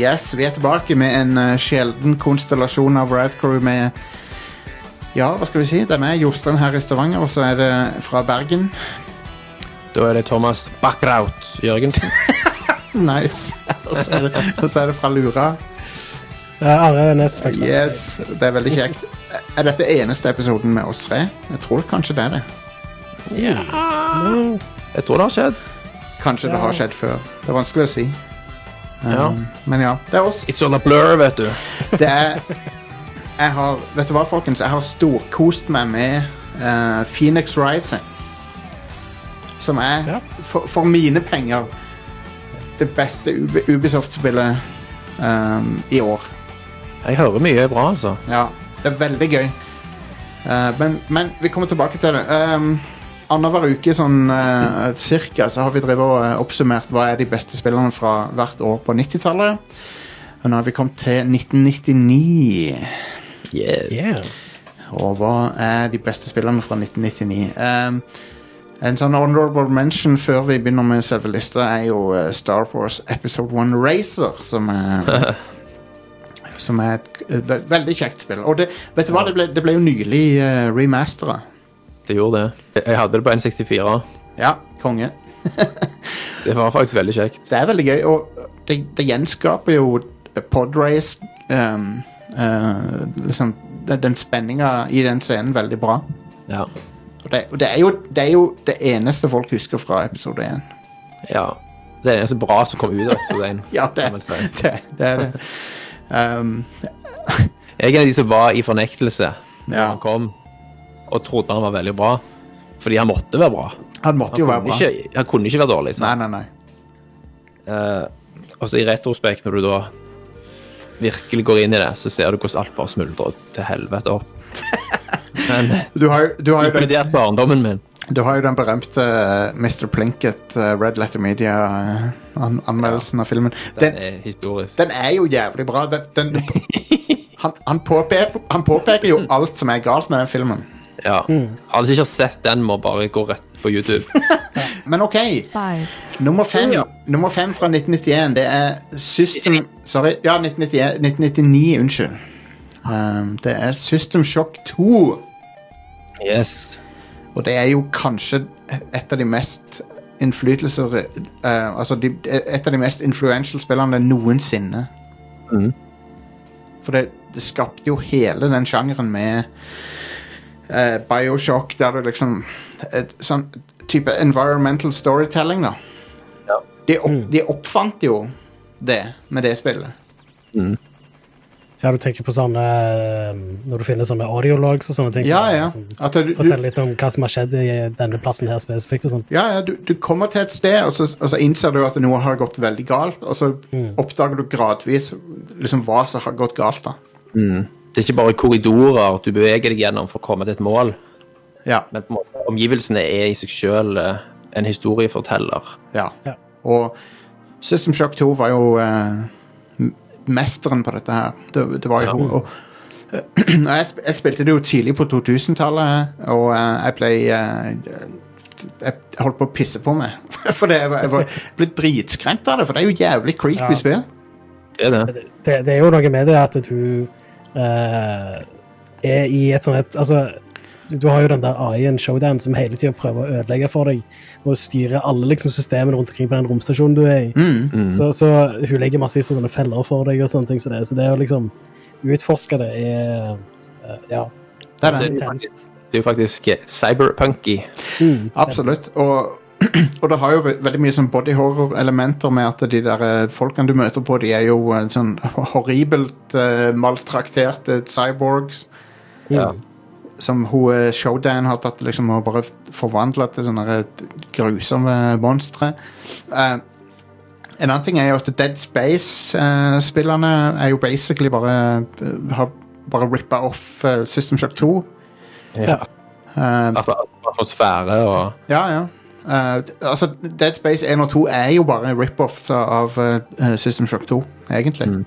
yes, vi er tilbake med en eh, sjelden konstellasjon av Radcrew med Ja, hva skal vi si? Det er meg, Jostein her i Stavanger, og så er det fra Bergen. Da er det Thomas Backraut Jørgensen. Nice. og, så er det, og så er det fra Lura. Ja, Are Næss faktisk. Yes, det er veldig kjekt. Er dette eneste episoden med oss tre? Jeg tror kanskje det er det. Ja. Jeg tror det har skjedd. Kanskje det har skjedd før. Det er vanskelig å si. Ja. Men ja, det er oss. It's all a blur, vet du. Det er Jeg har Vet du hva, folkens? Jeg har storkost meg med uh, Phoenix Rising. Som er, Ja. for, for mine penger, det beste Ub- Ubisoft-spillet um, i år. Jeg hører mye bra, altså. Ja, det er veldig gøy. Uh, men, men vi kommer tilbake til det. Um, Annenhver uke sånn uh, cirka så har vi drevet og uh, oppsummert hva er de beste spillerne fra hvert år på 90-tallet. Og nå har vi kommet til 1999. Yes. Yeah. Og hva er de beste spillerne fra 1999? Um, en sånn honorable mention før vi begynner med selve lista, er jo uh, Star Wars Episode 1 Racer, som er Som er et eh, ve veldig kjekt spill. Og det, vet du hva, det ble, det ble jo nylig uh, remastera. Det gjorde det. Jeg hadde det på N64. Ja, konge. Det var faktisk veldig kjekt. Det er veldig gøy, og det, det gjenskaper jo podrace um, uh, liksom, den, spenninga i den scenen veldig bra. Ja. Og det, og det, er jo, det er jo det eneste folk husker fra episode 1. ja. Det er det eneste bra som kom ut av episode 1. Ja, det, si. det, det er det. Um, Jeg er en av de som var i fornektelse da Ja. han kom, og trodde han var veldig bra. Fordi han måtte være bra. han måtte Han jo være bra. ikke, han kunne ikke være dårlig. Nei, Sant? nei, nei. Uh, og så i retrospekt, når du da virkelig går inn i det, så ser du hvordan alt bare smuldrer til helvete opp. Men Du har, du, har inkludert barndommen min. du har jo den berømte uh, Mr. Plinkett, Red Letter Media-anmeldelsen av filmen. Den Den, er historisk. den er jo jævlig bra. Den, den, han, han, påpeker, han påpeker jo alt som er galt med den filmen. Ja. Alle som ikke har sett den, må bare gå rett på YouTube. Men OK. Nummer fem, Ja. nummer fem fra 1991, det er System Sorry, ja, 1991, 1999, unnskyld. Um, det er System Shock 2. Yes. Og det er jo kanskje et av de mest innflytelser uh, Altså de, et av de mest influential spillerne noensinne. Mm. For det, det skapte jo hele den sjangeren med eh, Bioshock, der du liksom et, Sånn type environmental storytelling, da. Ja. De, opp, de oppfant jo det med det spillet. Ja, du tenker på sånne eh, Når du finner sånne audiologs og sånne ting. Ja, ja. Som At du, du, forteller litt om hva som har skjedd i denne plassen her spesifikt. og sånn. Ja, ja du, du kommer til et sted, og så, og så innser du at noe har gått veldig galt, og så oppdager du gradvis liksom hva som har gått galt. da. Det er ikke bare korridorer du beveger deg gjennom for å komme til et mål, Ja, men på måte, omgivelsene er i seg sjøl en historieforteller. ja. Ja. Og System Shock 2 var jo eh, mesteren på dette her. Det, det var jo Ja. og, jeg, sp- jeg spilte det jo tidlig på 2000-tallet, og eh, jeg ble eh, Jeg holdt på å pisse på meg. For det, jeg, var, jeg, var, jeg ble dritskremt av det, for det er jo jævlig creepy Ja. spill. Det er det. Det, det er jo noe med det at du eh, er i et sånt et Altså, du, du har jo den der AI-en Showdown som hele tida prøver å ødelegge for deg og styre alle liksom, systemene rundt omkring på den romstasjonen du er i. Mm. Så, så hun legger masse i sånne feller for deg og sånne ting. Så det, så det å liksom utforske det er eh, Ja. Det er det. er jo faktisk eh, cyberpunky. Mm. Absolutt. Og, og det har jo ve veldig mye sånn body horror-elementer med at de der eh, folkene du møter på, de er jo eh, sånn horribelt uh, maltrakterte cyborgs. Ja. Som hun Showdan Showdown har tatt liksom og bare forvandla til sånne eh, grusomme monstre. Eh, en annen ting er jo at Dead Space-spillerne er jo basically bare eh, har bare rippa off eh, System Shock 2. Ja. Uh, Atmosfære og ja, ja. Eh, altså, Dead Space 1 og 2 er jo bare rip-offs av uh, System Shock 2, egentlig. Mm.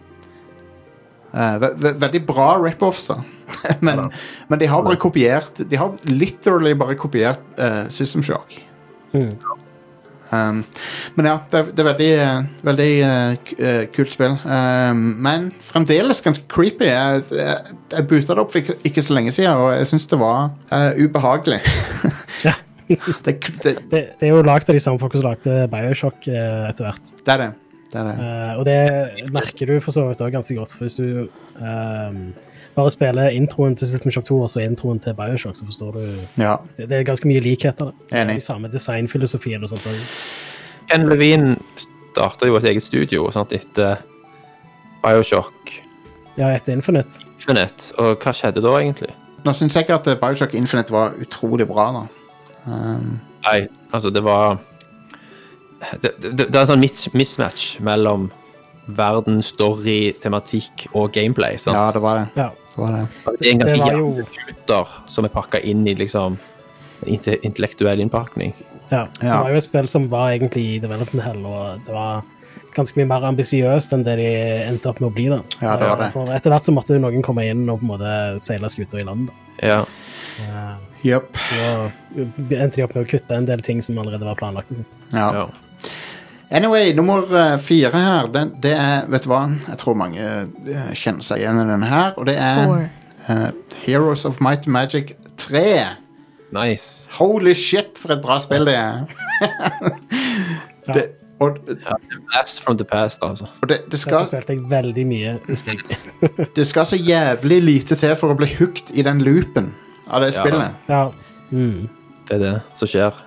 Uh, ve ve veldig bra rip-offs, da. men, men de har bare kopiert De har literally bare kopiert System Shock. Mm. Um, men ja, det, er- det er veldig, veldig kult spill. Um, men fremdeles ganske creepy. Jeg, jeg, jeg buta det opp for ikke, ikke så lenge siden, og jeg syns det var eh, ubehagelig. Ja. Det, det, Det, er jo lagd av de samme folka som lagde Bioshock eh, etter hvert. det er det. det, er det. Eh, og det merker du for så vidt også ganske godt. For hvis du ehm, bare spiller introen til System Shock 2 og så introen til Bioshock, så forstår du Ja, Det, det er ganske mye likheter. er Enig. De samme designfilosofien og sånt. Ken Levine starta jo et eget studio sant, etter Bioshock Ja, etter Infinite. Infinite. Og hva skjedde da, egentlig? Nå syns jeg ikke at Bioshock Infinite var utrolig bra. da. Um, Nei, altså, det var Det, det, det er en sånn mismatch mellom verden, story, tematikk og gameplay. sant? ja, det var det. Ja. det, var det. Det er en ganske jævlig shooter som er pakka inn i liksom intellektuell innpakning. Ja. Det var jo et spill som var egentlig i development hell, og det var ganske mye mer ambisiøst enn det de endte opp med å bli. da. Ja, det var det. For etter hvert så måtte noen komme inn og på en måte seile skuta i land. da. Ja. Eh, Yep. Så endte de opp med å kutte en del ting som allerede var planlagt. Ja. ja. Anyway, nummer eh, fire her, den, det er Vet du hva? Jeg tror mange eh, kjenner seg igjen i denne her, og det er eh, Heroes of Might and Magic 3. Nice. Holy shit, for et bra spill det er. Ja. det, og Ja, blast from the past, altså. og det, det, Dette skal, spilte jeg veldig mye. det skal så jævlig lite til for å bli hooked i den loopen av det er spillet. Ja. Mm. Det er det som skjer.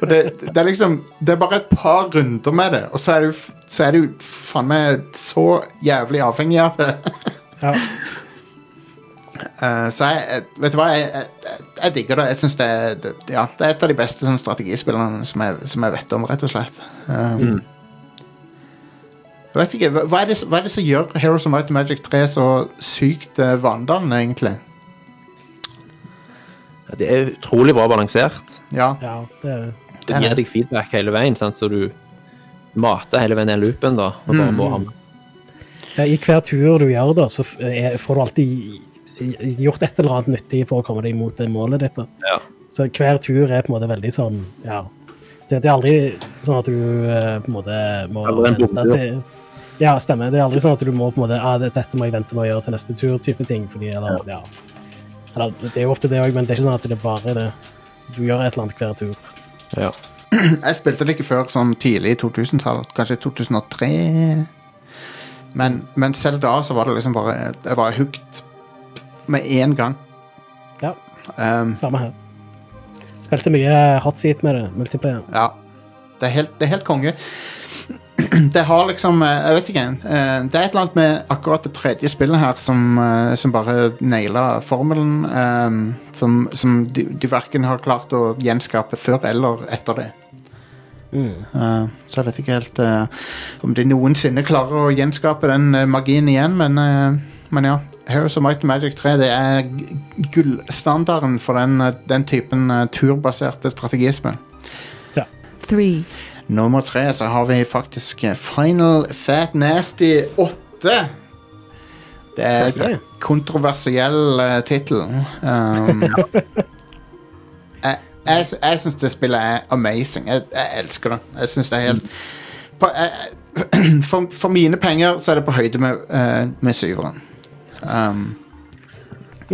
Og det, det er liksom Det er bare et par runder med det, og så er du, så er du faen meg så jævlig avhengig av det. ja. Uh, så jeg, Vet du hva, jeg, jeg, jeg digger det. Jeg synes det, det, ja, det er et av de beste sånn, strategispillene som jeg, som jeg vet om, rett og slett. Um, Jeg vet ikke, hva, hva, er det, hva er det som gjør Heroes of Might and Magic 3 så sykt uh, vanedannende, egentlig? Det er utrolig bra balansert. Ja, ja det, det Det er gir deg feedback hele veien, sant? så du mater hele veien den loopen. da, og bare Mm. må hamne. ja, I hver tur du gjør, da, så er, får du alltid gjort et eller annet nyttig for å komme deg mot det målet ditt. da. Ja. Så hver tur er på en måte veldig sånn Ja. Det, det er aldri sånn at du eh, på en måte må vente til Ja, stemmer. Det er aldri sånn at du må på en måte ah, Dette må jeg vente med å gjøre til neste tur, type ting. fordi, eller, ja. Eller, det er jo ofte det òg, men det er ikke sånn at det er bare det. Så du gjør et eller annet hver tur. Ja. Jeg spilte det ikke før sånn tidlig i 2000-tallet, kanskje 2003. Men, men selv da så var det liksom bare Jeg var hooked med én gang. Ja, Um, samme her. Spilte mye hot seat med det, multiplayer. ja. Det er helt, det er helt konge. Det har liksom eh, Jeg vet ikke. eh, Det er et eller annet med akkurat det tredje spillet her som, eh, som bare naila formelen. Som, som de, de verken har klart å gjenskape før eller etter det. Mm. Eh, så jeg vet ikke helt om de noensinne klarer å gjenskape den magien igjen, men, men ja. Heroes of Might and Magic 3 det er gullstandarden for den, den typen turbaserte turbaserte strategispill. three, Nummer tre så har vi faktisk Final Fat Nasty 8. Det er Ok. kontroversiell uh, tittel. Um, jeg jeg, jeg syns det spillet er amazing. Jeg, jeg elsker det. Jeg synes det er helt på, jeg, for, for mine penger så er det på høyde med, uh, med syveren. Um,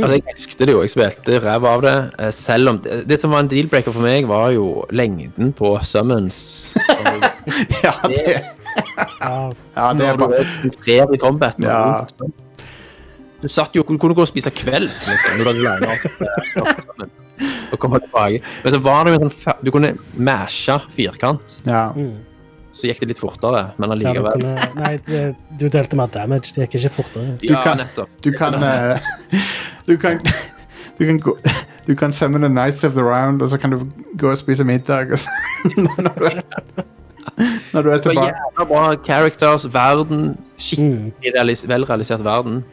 Altså, jeg elsket det jo. Jeg spilte ræva av det. eh, Selv om det, det som var en deal-breaker for meg, var jo lengden på summons. ja, det, Ja, det er bare tre i combat. Ja. du- Du satt jo, du kunne gå og spise kvelds, liksom, når du hadde lina opp eh, og komme tilbake. Men så var det jo sånn Du kunne mashe firkant, ja. så gikk det litt fortere, men du, allikevel. Ja, nei, du delte mer damage, det gikk ikke fortere. Ja, kan- nettopp. Du kan eh, Du kan Du kan gå Du kan summon the Knights of the Round, og så kan du gå og spise middag. Og så, når, du er, når du er tilbake. jævla bra characters, verden, Mm. skikkelig realis velrealisert verden.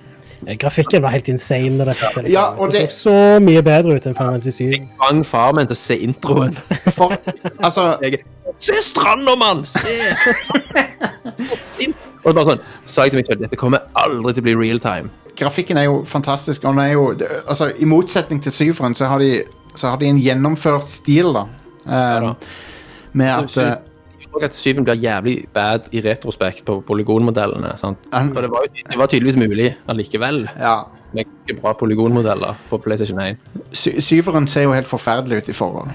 Grafikken var helt insane. Det, spillet Ja, og det det- så så mye bedre ut enn Final Fantasy 7. Jeg tvang far min til å se introen. For, altså Jeg, se stranda, mann! Se! Og bare sånn, sa jeg til meg selv, dette kommer aldri til å bli real time. Grafikken er jo fantastisk. Og den er jo, altså, I motsetning til syveren så har de, så har de en gjennomført stil. da Um, da. med at eh, at syven blir jævlig bad i retrospekt på polygonmodellene. sant? For det var, det var tydeligvis mulig allikevel, Ja. med ganske bra polygonmodeller på PlayStation 1. Sy syveren ser jo helt forferdelig ut i forhold.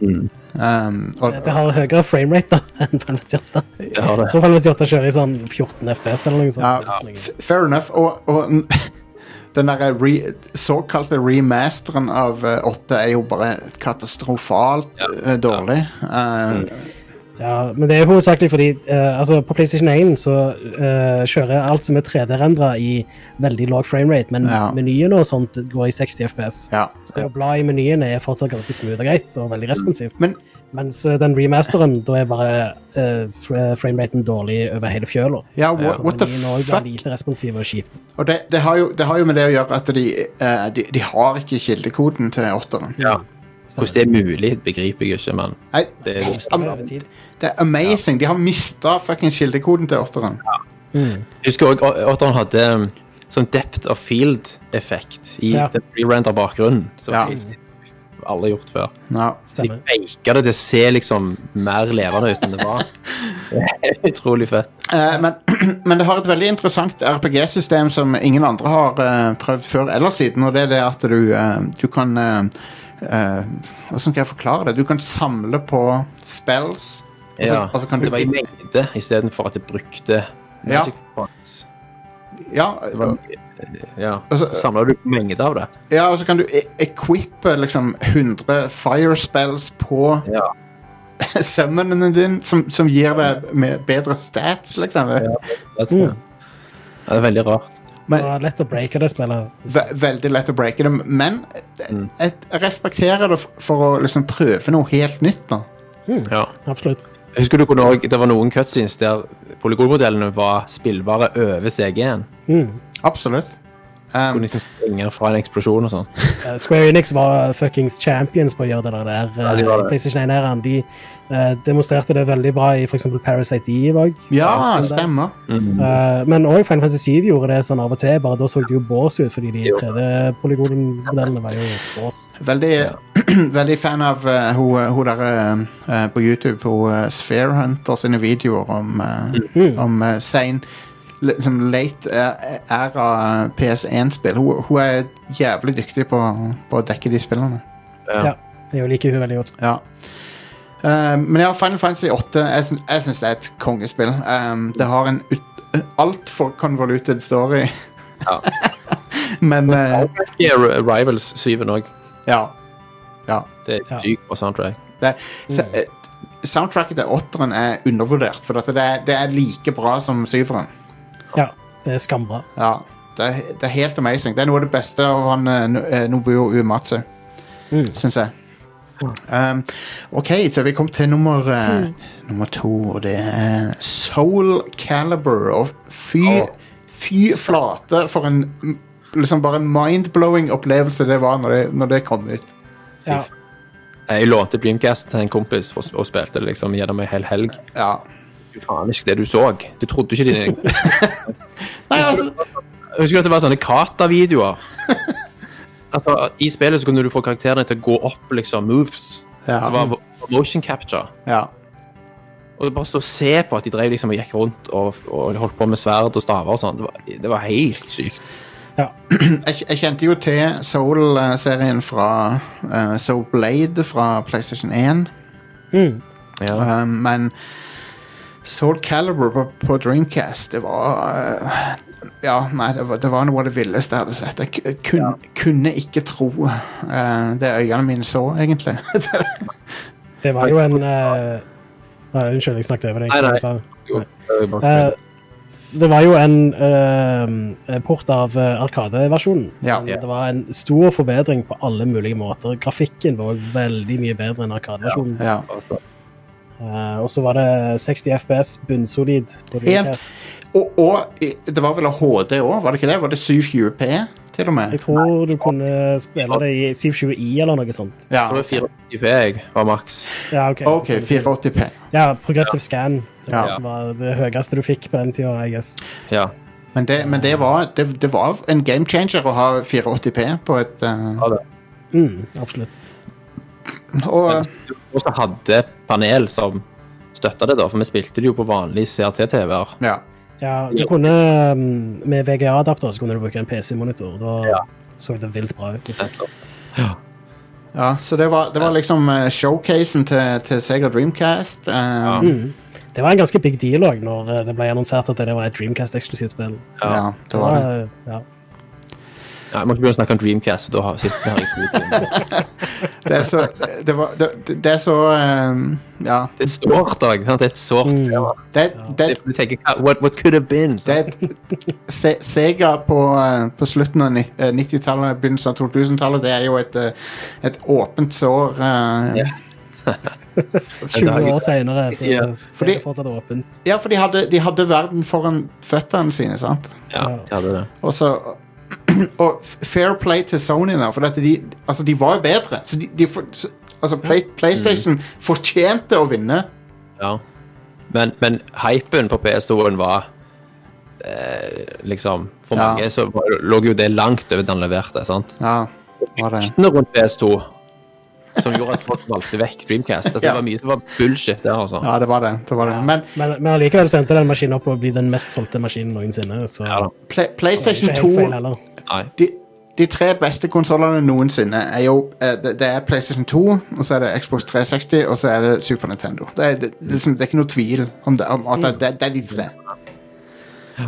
Mm. Um, og, Det har høyere framerate da enn Final Fantasy 8. Det. Jeg tror Final Fantasy 8 kjører i sånn 14 FPS eller noe sånt. ja, fair enough. Og, og den der re, såkalte remasteren av eh, 8 er jo bare katastrofalt ja. dårlig. Uh, Ja, men det er hovedsakelig fordi eh, altså på PlayStation 1 så eh, kjører alt som er 3D-rendra i veldig lav framerate, men Ja. menyen og sånt går i 60 FPS. ja. Så det å bla i menyen er fortsatt ganske smooth og greit, og veldig responsivt. Men Mens eh, den remasteren, da er bare uh, frameraten dårlig over hele fjøla. ja, what, what the fuck? blir lite responsiv og kjip. Og det, det, har jo, det har jo med det å gjøre at de, eh, de, de har ikke kildekoden til åtteren. Ja. Hvordan det er mulig, begriper jeg ikke, men Nei, det er Det er er amazing. De har mista fuckings kildekoden til åtteren. Mm. Jeg husker at han hadde um, sånn depth of field-effekt i Ja. den re-render bakgrunnen. Som Ja. alle har gjort før. Ja. De faka det til å se liksom mer levende ut enn det var. Det Utrolig fett. Eh, men, men det har et veldig interessant RPG-system som ingen andre har uh, prøvd før eller siden, og det er det at du, uh, du kan eh, eh, Hvordan skal jeg forklare det? Du kan samle på spells. og så- Ja, og så kan du det var i mengde istedenfor at det brukte Ja. magic points. Ja, var, ja. Altså, Så samla du mengde av det. ja, og så kan du e equippe liksom 100 fire spells på Ja. summonene din, som, som gir deg med bedre stats, liksom. Det Mm. er veldig rart. Det var lett å breake det spillet. ve veldig lett å breake det, men Mm. jeg, jeg respekterer det for å liksom prøve noe helt nytt. da Ja. Absolutt. Husker du når det var noen cutscenes der polygonmodellene var spillbare over CG-en? Mm. Absolutt. Kunne Um, liksom springe fra en eksplosjon og sånn. Square Enix var fuckings champions på å gjøre det der. Ja, de var eh, det. PlayStation 1-æraen. De eh, demonstrerte det veldig bra i f.eks. Parasite Eve òg. ja, stemmer. Eh, men òg Final Fantasy 7 gjorde det sånn av og til, bare da så det jo bås ut, fordi de Jo. 3D-polygonmodellene var jo bås. Veldig, veldig fan av uh, hun, hun der uh, på YouTube, hun uh, Sphere Hunter sine videoer om, uh, Mm. om uh, sein liksom late uh, æra PS1-spill. Hun, hun er jævlig dyktig på, på å dekke de spillene. Ja. Ja. Det liker hun veldig godt. Ja. Uh, men ja, Final Fantasy 8 Jeg, syn- jeg syns det er et kongespill. Um, det har en altfor convoluted story. Ja. men uh, Rivals 7 òg. ja. Ja. Det er sykt bra soundtrack. Det, så, eh, soundtracket til åtteren er undervurdert, for det, er, det er like bra som syveren. Ja, det er skambra. Ja, det, er, det er helt amazing. Det er noe av det beste av han eh, eh, Nobuo Uematsu, Mm. syns jeg. Um, OK, så vi kom til nummer, uh, nummer to, og det er Soul Caliber. Og fy, oh. fy flate for en liksom bare mind-blowing opplevelse det var når det, når det kom ut. Ja. Jeg lånte Dreamcast til en kompis for, og spilte det liksom gjennom en hel helg. Ja. Du faen ikke det du så. Du trodde ikke dine Nei, altså Jeg husker at det var sånne Kata-videoer. Altså, I spillet så kunne du få karakterene til å gå opp liksom moves. Ja. Som var motion capture. ja. Og bare stå og se på at de drev liksom og gikk rundt og, og holdt på med sverd og staver og sånn. Det, var- det var helt sykt. jeg, jeg kjente jo til Soul-serien fra uh, Soul Blade fra PlayStation 1. Mm. Ja. Uh, men Soul Calibur på, på Dreamcast, det var eh, Ja, nei, det var, det var noe av det villeste jeg hadde sett. Jeg kun, ja. kunne ikke tro uh, det øynene mine så, egentlig. Det var jo en uh, nei, Unnskyld, jeg snakket over deg. Nei, nei. Så- Jo, det var Eh, det var jo en uh, port av uh, Arkade-versjonen. Ja. Det var en stor forbedring på alle mulige måter. Grafikken var veldig mye bedre enn Arkade-versjonen. ja. altså, Eh, og så var det 60 FPS, bunnsolid på Dreamcast. og, og det var vel HD òg, var det ikke det? Var det 720P, til og med? Jeg tror du kunne spille det i 720i eller noe sånt. Ja, Det var 480p jeg var maks. Ja, ok. OK, 480P. Ja, Progressive Scan. Det var, Ja. som var det høyeste du fikk på den tida, I guess. Ja. Men, det, men det, var, det, det var en game changer å ha 480P på et uh... ja det. Mm, absolutt. Og så hadde panel som støtta det, da, for vi spilte det jo på vanlig CRT-TV-er. ja. Ja, du kunne um, Med VGA-adapter så kunne du bruke en PC-monitor. Da Ja. så det vilt bra ut. ja så det var, det var liksom eh, showcasen til, til Sega Dreamcast. eh, Mm. Det var en ganske big deal òg, når eh, det ble annonsert at det var et Dreamcast-eksklusivt spill. ja, det var det. Ja. Ja, jeg må ikke begynne å snakke om Dreamcast, for da har- sitter vi her i to timer. Det er så Det, var, det, det er så um, Ja. Det er sårt òg. Det er et sårt Mm. tema. Det, det, det, tenker what, what could have been? det er Se, Sega på, eh, på slutten av eh, 90-tallet, begynnelsen av 2000-tallet, det er jo et, eh, et åpent sår. Uh, yeah. 20 år senere så Ja. er det fortsatt åpent. Ja, for de hadde, de hadde verden foran føttene sine, sant? Ja, de hadde det. Og så Og fair play til Sony der, for at de, altså, de var jo bedre. Så de, de for, altså, Play, PlayStation fortjente å vinne. Ja. Men, men hypen på PS2-en var eh, liksom For Ja. mange så lå jo det langt over det han leverte. sant? Ja, var det. Ryktene rundt PS2 som gjorde at folk valgte vekk Dreamcast. Altså, Ja. Det var mye som var bullshit der, altså. Ja, det var det. det, var det. Men Men, men allikevel sendte den maskinen opp og bli den mest solgte maskinen noensinne. Så Ja da. Play, PlayStation ikke feil 2 de, de tre beste konsollene noensinne er jo eh, det, det er PlayStation 2, og så er det Xbox 360, og så er det Super Nintendo. Det er, det, liksom, det er ikke noe tvil om, det, om at det, det, det er de tre.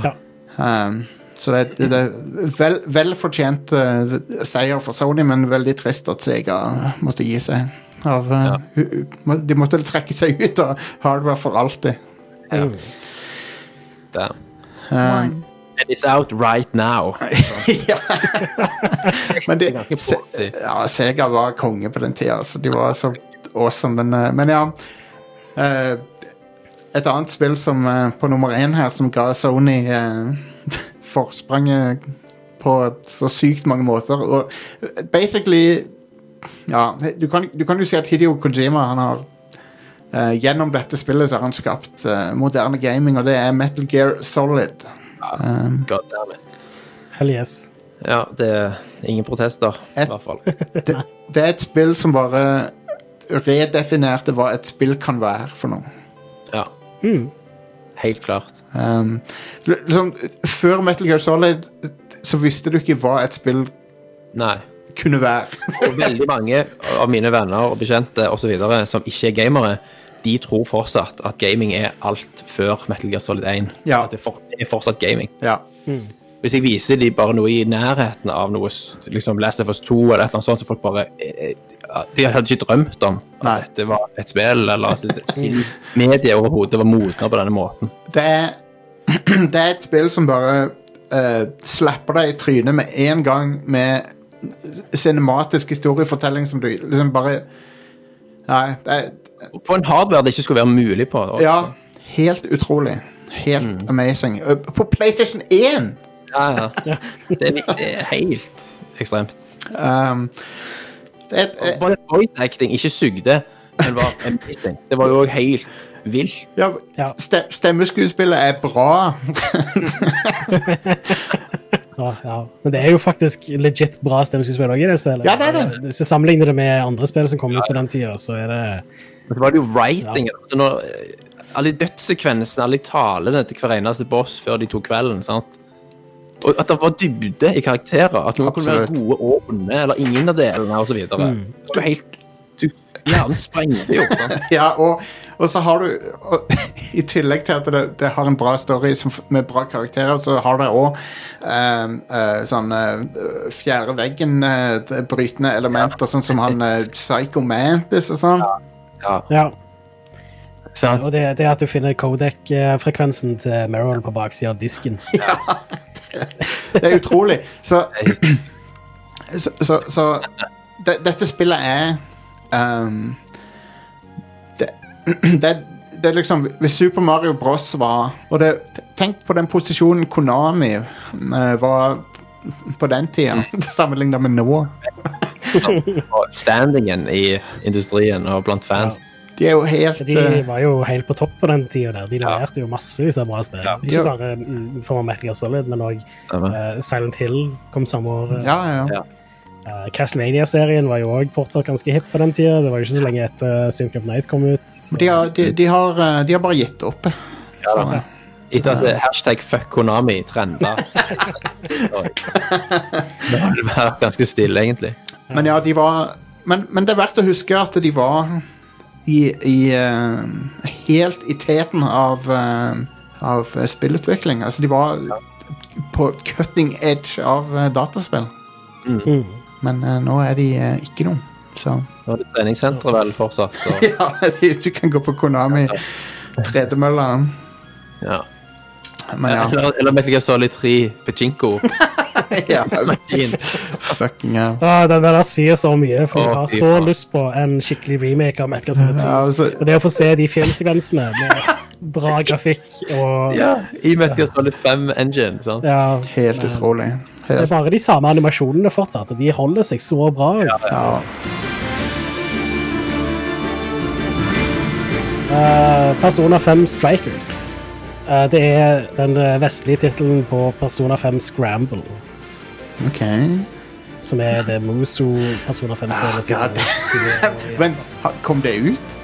Ja. Um, så det, det, det er vel, vel fortjent eh, seier for Sony, men veldig trist at Sega måtte gi seg. Av, uh, Ja. de måtte trekke seg ut av hardware for alltid. Ja. Mm. Um, And it's out right now. ja. men de, Se, ja, Sega var konge på den tida, så de var så awesome. Men, eh, men ja eh, Et annet spill som eh, på nummer én her, som ga Sony eh, forspranget på så sykt mange måter. Og basically Ja, du kan, du kan jo si at Hideo Kojima han har uh, Gjennom dette spillet så har han skapt uh, moderne gaming, og det er Metal Gear Solid. Um, God damn it. Hell yes. Ja, det er ingen protester, i hvert fall. det, det er et spill som bare redefinerte hva et spill kan være for noe. Ja, Mm. Helt klart. Um, liksom, før Metal Gear Solid så visste du ikke hva et spill Nei. kunne være. Og veldig mange av mine venner og bekjente og så videre, som ikke er gamere, de tror fortsatt at gaming er alt før Metal Gear Solid 1. Ja. At det er fortsatt gaming. ja. Hvis jeg viser de bare noe i nærheten av noe liksom Last of Us 2 eller et eller annet sånt, så folk bare eh, eh, De hadde ikke drømt om at Nei. dette var et spill, eller at det- mediet overhodet var modna på denne måten. Det er, det er et spill som bare uh, slapper deg i trynet med en gang med cinematisk historiefortelling som du liksom bare Nei, det er På en hardware det ikke skulle være mulig på. Også. Ja, helt utrolig. Helt amazing. Uh, På PlayStation 1! ja, ja. Det, er, det er helt ekstremt. Um, det er et, eh, Bare voice acting ikke sugde, men var amazing. Det var jo helt vilt. ja, Ja. ste, stemmeskuespillet er bra. Ja, ja. Men det er jo faktisk legit bra stemmeskuespill òg i det spillet. Ja, det er det. Hvis du sammenligner det med andre spill som kom ut på den tida, så er det Men så var det jo writing. Altså når, alle de dødssekvensene, alle talene til hver eneste boss før de tok kvelden. sant? Og at det var dybde i karakterer. At noen kunne være gode og onde, eller ingen av delene, osv. Mm. Var jo helt du, Hjernen sprengte jo. Ja, og, og så har du og, I tillegg til at det, det har en bra story som, med bra karakterer, så har det òg eh, sånne fjerde veggen-brytende elementer, sånn som han uh, Psycho Mantis og sånn. Ja, Ja. sant? Og det, det at du finner codec-frekvensen til Meryl på baksida av disken. Det er utrolig. Så, så, så, så det, dette spillet er um, det, det, det er liksom Hvis Super Mario Bros var Og det, tenk på den posisjonen Konami eh, var på den tida, sammenlignet med nå. Standingen i industrien og blant fans. De er jo helt De eh, var jo helt på topp på den tida der. De leverte jo massevis av bra spill. Ja. Ikke bare mm, av Metal Gear Solid, men òg uh, Silent Hill kom samme år. Ja, ja, ja. Ja. Eh, Castlevania-serien var jo òg fortsatt ganske hipp på den tida. Det var jo ikke så lenge etter Symphony of Night kom ut. Så. De har, de, de, har, eh, de har bare gitt opp. Ja. Etter at det- hashtag fuck Konami trenda. Det har vært ganske stille, egentlig. Men ja, de var men, men det er verdt å huske at de var i, i uh, helt i teten av, uh, av spillutvikling. Altså, de var på cutting edge av uh, dataspill. Mm. Men eh, nå er de ikke noe, så Nå er det treningssenteret vel fortsatt. Og, Ja, de- du kan gå på Konami tredemølla. ja. Men ja. Eller, eller Metal Gear Solid 3 Pachinko. ja fucking hell. Ah, den der svir så mye, for jeg har så faen. lyst på en skikkelig remake av Metal Gear Solid 2. Ja, altså, Og det å få se de filmsekvensene med bra grafikk og Ja, I Metal Gear Solid 5 Engine. sant? ja, helt men utrolig. Det er bare de samme animasjonene fortsatt, og de holder seg så bra. ja. Eh, Persona 5 Strikers. Uh, det er den vestlige tittelen på Persona 5 Scramble, OK. som er det Muso Persona 5-spillet. som er Men ha- kom det ut?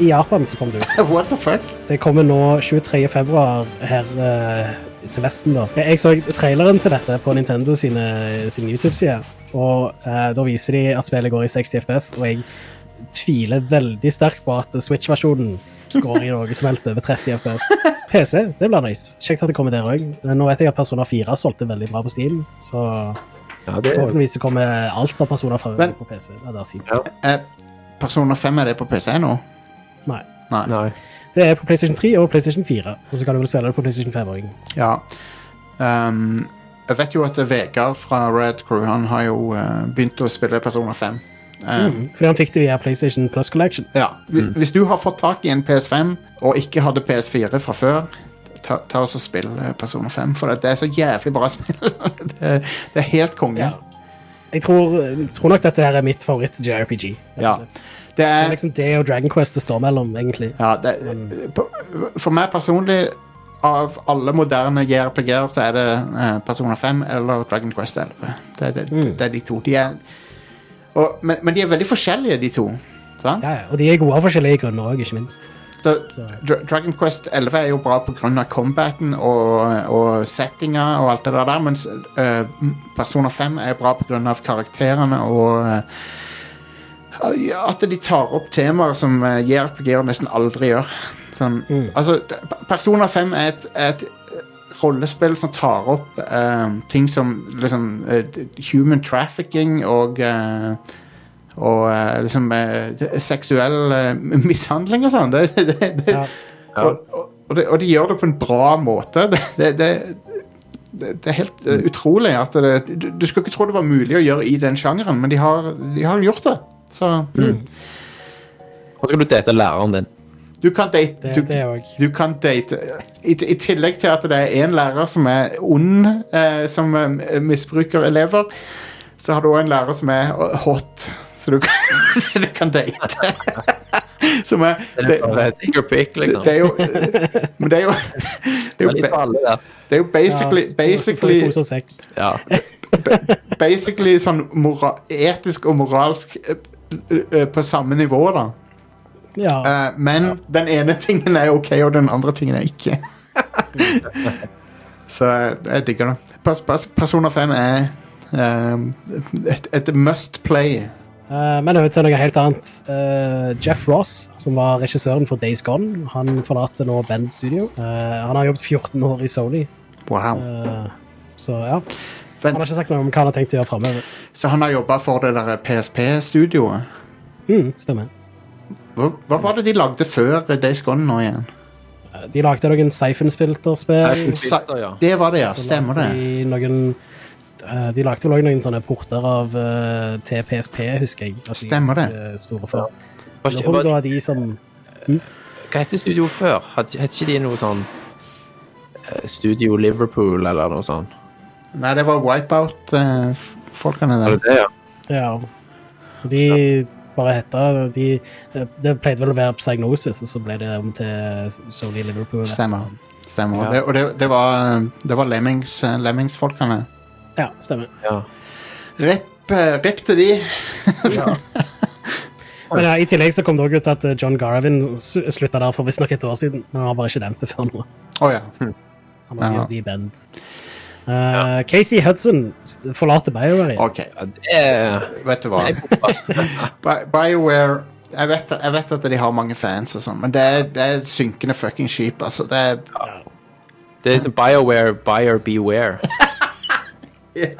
I Japan så kom det ut. What the fuck? Det kommer nå 23. februar her eh, til Vesten. da. Jeg så traileren til dette på Nintendo sine, sin YouTube-side. Og eh, Da viser de at spillet går i 60 FPS, og jeg tviler veldig sterkt på at Switch-versjonen går i noe som helst over 30 FPS. PC, det blir nice. Kjekt at det kommer der òg. Nå vet jeg at Persona 4 solgte veldig bra på Steam, så Ja, det, forhåpentligvis kommer alt av Persona 5 Men- på PC. Ja, det er. Ja. Eh, Persona 5 er det på PC nå? Nei. Nei. nei. Det er på PlayStation 3 og PlayStation 4, og så kan du vel spille det på PlayStation 5 òg. Ja. Um, jeg vet jo at Vegard fra Red Crew Han har jo uh, begynt å spille Persona 5. Um, Fordi han fikk det via PlayStation Plus Collection. ja. Hvi- Hvis du har fått tak i en PS5 og ikke hadde PS4 fra før, ta, ta oss og spill eh, Persona 5, for det er så jævlig bra spill. det, det er helt konge. Ja. Jeg tror, jeg tror nok dette her er mitt favoritt-JRPG. Ja. Det Det er er liksom det og Dragon Quest det står mellom, egentlig. Ja, det, for meg personlig, av alle moderne JRPG-er, så er det eh, Persona 5 eller Dragon Quest 11. Det, er- det, Mm. det er de to. De er, og, men, men de er veldig forskjellige, de to. Sant? Ja. Og de er gode av forskjellige grunner òg, ikke minst. Så, Så. Dra Dragon Quest 11 er jo bra pga. combaten og, og settinga og alt det der, mens uh, Persona 5 er bra pga. karakterene og uh, at de tar opp temaer som uh, JRPG-er nesten aldri gjør. Sånn, Mm. altså, Persona 5 er et, et rollespill som tar opp eh, ting som liksom eh, human trafficking og eh, og eh, liksom eh, seksuell mishandling og sånn. Det, det, det, Ja. og, og, og, og de gjør det på en bra måte. Det, det, det, det, det er helt utrolig at det, du, du skulle ikke tro det var mulig å gjøre i den sjangeren, men de har, de har gjort det. Så Og så skal du date læreren din. Du kan date Det, du, det du kan date I, I tillegg til at det er en lærer som er ond, eh, som eh, misbruker elever, så har du òg en lærer som er hot, så du kan, så du kan date. som er Det er liksom. det er jo Men det er jo Det er jo, Det er er jo basically, basically, basically sånn mora etisk og moralsk eh, eh, på samme nivå, da. Ja. Uh, men den ene tingen er ok, og den andre tingen er ikke. Så jeg digger det. Pers pers Persona 5 er eh, et, et must play. Uh, men over til noe helt annet. Uh, Jeff Ross, som var regissøren for Days Gone, han forlater nå Bend Studio. Han har jobbet 14 år i Sony, Wow. så ja. Vent. Han har ikke sagt noe om hva han har tenkt å gjøre framover. Så han har jobba for det der PSP-studioet. Mm, stemmer. Hva, hva var det de lagde før Days Gone nå igjen? Eh, De lagde noen Siphon-spilterspill. Siphon- ja. det var det, ja. Stemmer det. De, noen, eh, de lagde vel òg noen sånne porter av uh, TPSP, husker jeg. at de Stemmer det. er Store for. Var ikke, var var, de som hva het studio før? Het ikke de noe sånn eh, Studio Liverpool eller noe sånt? Nei, det var Wipeout-folkene der. det det, ja? Ja. De bare heta de, det, det pleide vel å være Psygnosis, og så ble det om til Sony Liverpool. Stemmer. Stemmer. Ja. Det, og det, det var, det var Lemmings, Lemmings-folkene. Ja, stemmer. ja. Rep rip, rip til de. Men ja, I tillegg så kom det også ut at John Garvin slutta der for visstnok et år siden. Men han har bare ikke nevnt det før nå. Å ja. Han har Ja. i band. Uh, Casey Hudson forlater BioWare. OK, Ja, er vet du hva. BioWare jeg vet, jeg vet at de har mange fans, og sånn, men det er, det er et synkende fucking skip. Altså. Det er, Det er BioWare, buyer beware. det,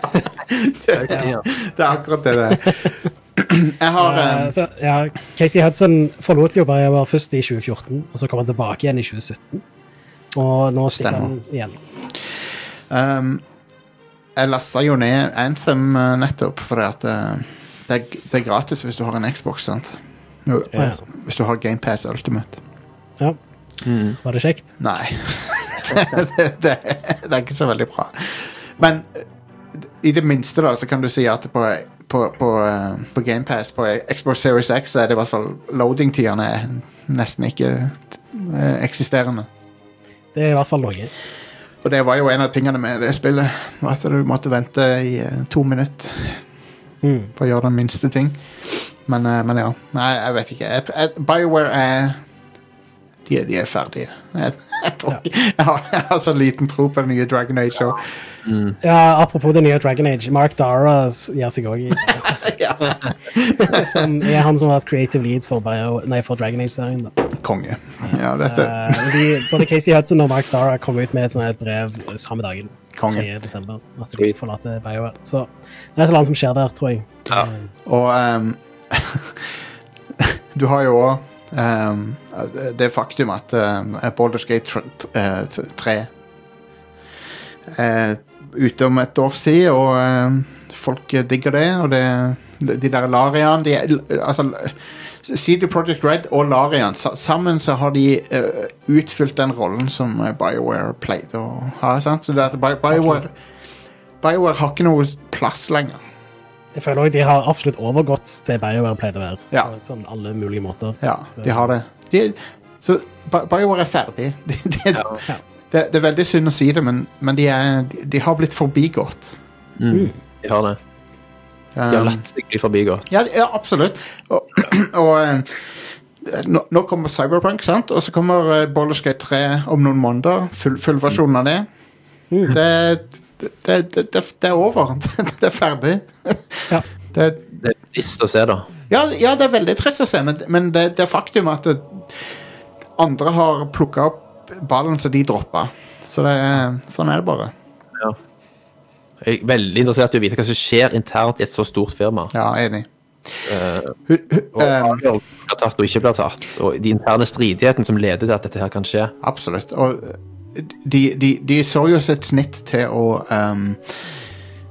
er, det er akkurat det det er. Jeg har um, så, ja, Casey Hudson forlot jo BioWare først i 2014, og så kom han tilbake igjen i 2017. Og nå stikker han igjen. Um, Jeg lasta jo ned Anthem uh, nettopp fordi at uh, det, er, det er gratis hvis du har en Xbox. sant? Ja. Hvis du har GamePass Ultimate. Ja. Mm. Var det kjekt? Nei. det, det, det, det er ikke så veldig bra. Men eh, i det minste da, så kan du si at på, på, på, eh, på GamePass på Xbox Series X så er det i hvert fall loading-tidene nesten ikke eh, eksisterende. Det er i hvert fall noe. Og det var jo en av tingene med det spillet. At du måtte vente i eh, to minutter Mm. på å gjøre den minste ting. Men, eh, men ja. Nei, jeg vet ikke. Jeg, jeg, BioWare er de, de er ferdige. Jeg, jeg, tror, ikke- jeg, har, jeg har så liten tro på det nye Dragon Age. Og, Ja, Apropos det nye Dragon Age. Mark Dara gir seg òg i. Som er han som har vært creative lead for, Bio, nei, for Dragon Age-serien. Konge. Ja, dette Uh, de, både Casey Hudson og Mark Dara kom ut med et, sånt, et brev samme dagen. Konge. 3. desember. At de forlater BioWare. Så det er et eller annet som skjer der, tror jeg. Ja. Og um, du har jo òg det faktum at um, Baldur's Gate tr- t- eh, t- 3 er ute om et års tid, og ehm, folk digger det. Og det, de der Larian de, altså, CD Projekt Red og Larian sammen så har de uh, utfylt den rollen som eh, BioWare pleide å ha. Sant? Så det at Bi- BioWare, BioWare har ikke noe plass lenger. Jeg føler også de har absolutt overgått det BioWare pleide å være. Ja. På sånn alle mulige måter. Ja, de har det. De, så BioWare er ferdig. De, de, Ja. det, det er veldig synd å si det, men, men de, er, de, de har blitt forbigått. Mm. De har det. De har Um, latt seg bli forbigått. ja, ja, absolutt. Og, og eh, nå, nå kommer Cyberpunk, sant? og så kommer uh, Baldur's 3 om noen måneder. Full, full versjon av det. Mm. Det, det, det, det, det er over. det er ferdig. Ja. Det, Det er trist å se, da. Ja, ja, det er veldig trist å se, men, men det, det er faktum at det, andre har plukka opp ballen som de droppa. Så det, sånn er det bare. Jeg er veldig interessert i å vite hva som skjer internt i et så stort firma. Ja, enig. Eh, hu, og hva avgjørelser blir tatt og ikke blir tatt. Og de interne stridighetene som leder til at dette her kan skje. absolutt. Og de, de, de så jo sitt snitt til å um,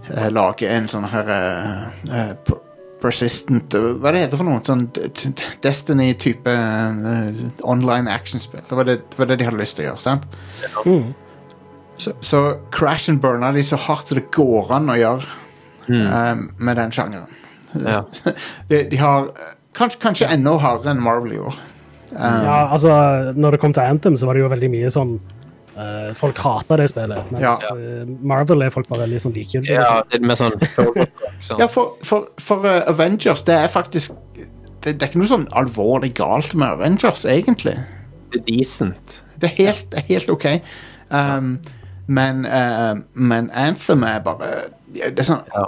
eh, lage en sånn her eh, eh, Persistent eh, Hva det heter for noe? Sånn Destiny-type uh, online actionspill. Det det, det var det de hadde lyst til å gjøre. sant? Mm. Så, så crash and burna de så hardt det går an å gjøre Mm. um, med den sjangeren. Ja. De, de har eh, kanskje, kanskje enda hardere enn Marvel gjorde. Um, Ja, altså, når det kom til Anthem, så var det jo veldig mye sånn Uh, Folk hata det spillet, mens Ja. eh, Marvel er folk bare veldig sånn likegyldige. ja, det er mer sånn sånn. Ja, for, for, for Avengers, det er faktisk det, det er ikke noe sånn alvorlig galt med Avengers, egentlig. Det er decent. Det er helt, det er helt OK. Um, men, uh, men Anthem er bare Det er sånn Ja.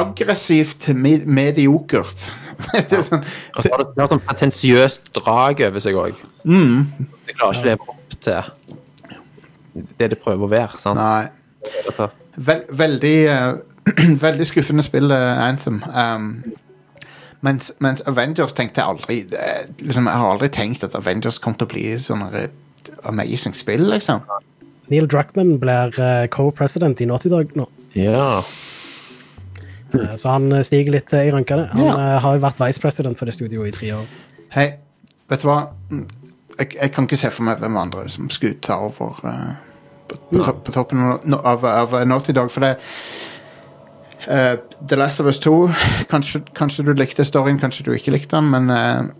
aggressivt med, mediokert. det er sånn Og så har det, det sånn pretensiøst drag over seg òg. mm, Det klarer ikke ja. det opp til det det prøver å være. sant? Nei. Vel, veldig uh, Veldig skuffende spill, eh, Anthem. Um, mens, mens Avengers tenkte jeg aldri liksom, Jeg har aldri tenkt at Avengers kom til å bli sånn et amazing spill, liksom. Neil Druckmann blir eh, co-president i Naughty Dog nå. Ja. Eh, Så han eh, stiger litt i rankene. Han Ja. har jo vært vice president for det studioet i tre år. Hei, vet du hva? Mm, Jeg, jeg kan ikke se for meg hvem andre som skulle ta over uh, på, på, topp, på toppen av, av, av Naughty Dog, for det uh, The Last of Us 2 kanskje, kanskje du likte storyen, kanskje du ikke likte den, men uh,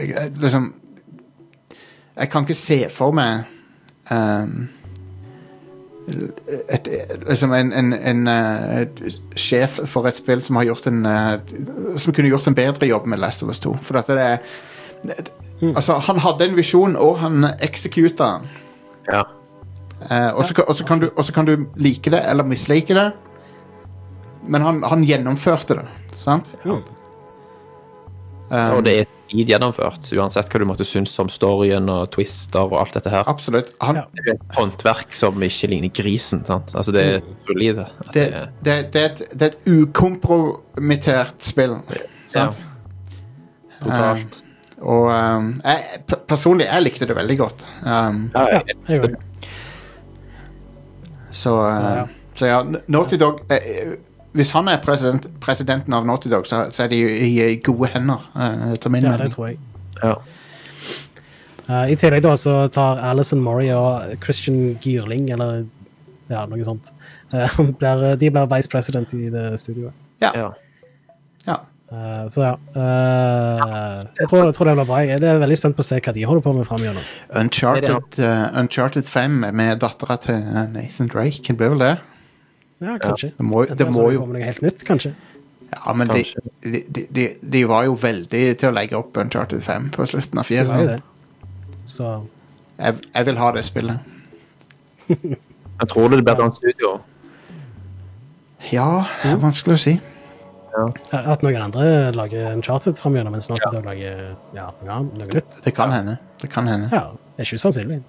jeg, jeg, liksom Jeg kan ikke se for meg ehm, et, liksom en, en, en eh, et sjef for et spill som har gjort en eh, Som kunne gjort en bedre jobb med Last of Us 2. For dette det er mm. Altså, han hadde en visjon, og han executa den. Ja. Eh, og så kan- kan, du- kan du like det eller mislike det, men han, han gjennomførte det. Sant? Ja. Um, Og det er tid gjennomført, uansett hva du måtte synes om storyen og twister og alt dette her. Absolutt. Han, Det er et håndverk som ikke ligner grisen. sant? Altså Det er solid. at det, det det, det, er et, det er et ukompromittert spill. Sant? Totalt. Og um, jeg, personlig, jeg likte det veldig godt. Um, Ja, jeg, jeg jeg jeg, så, uh, Så, ja. så ja, Naughty Dog eh, Hvis han er president, presidenten av Naughty Dog, så, så er de i, i gode hender, uh, etter min Ja, det tror jeg. Ja. Uh, I tillegg da så tar Alison Murray og Christian Gyrling, eller ja, noe sånt, uh, blir, de blir vice president i det studioet. Ja. Ja. ja. Eh, så ja. eh, jeg, tror, jeg tror det blir bra. Jeg er veldig spent på å se hva de holder på med framover. Uncharted, uh, Uncharted 5 med dattera til uh, Nathan Drake. Det blir vel det? Ja, kanskje. Det må, det må jo noe helt nytt, kanskje. Ja, men de, de, de, de, var jo veldig til å legge opp Uncharted 5 på slutten av Det var jo fireren. det. Så Jeg, jeg vil ha det spillet. Jeg tror det blir bedre annet studio. Ja, det er vanskelig å si. at noen andre lager Uncharted framover, mens Naughty Dog lager ja, noe, annet, noe nytt. Det kan hende. Det kan hende. Ja, det er ikke usannsynlig.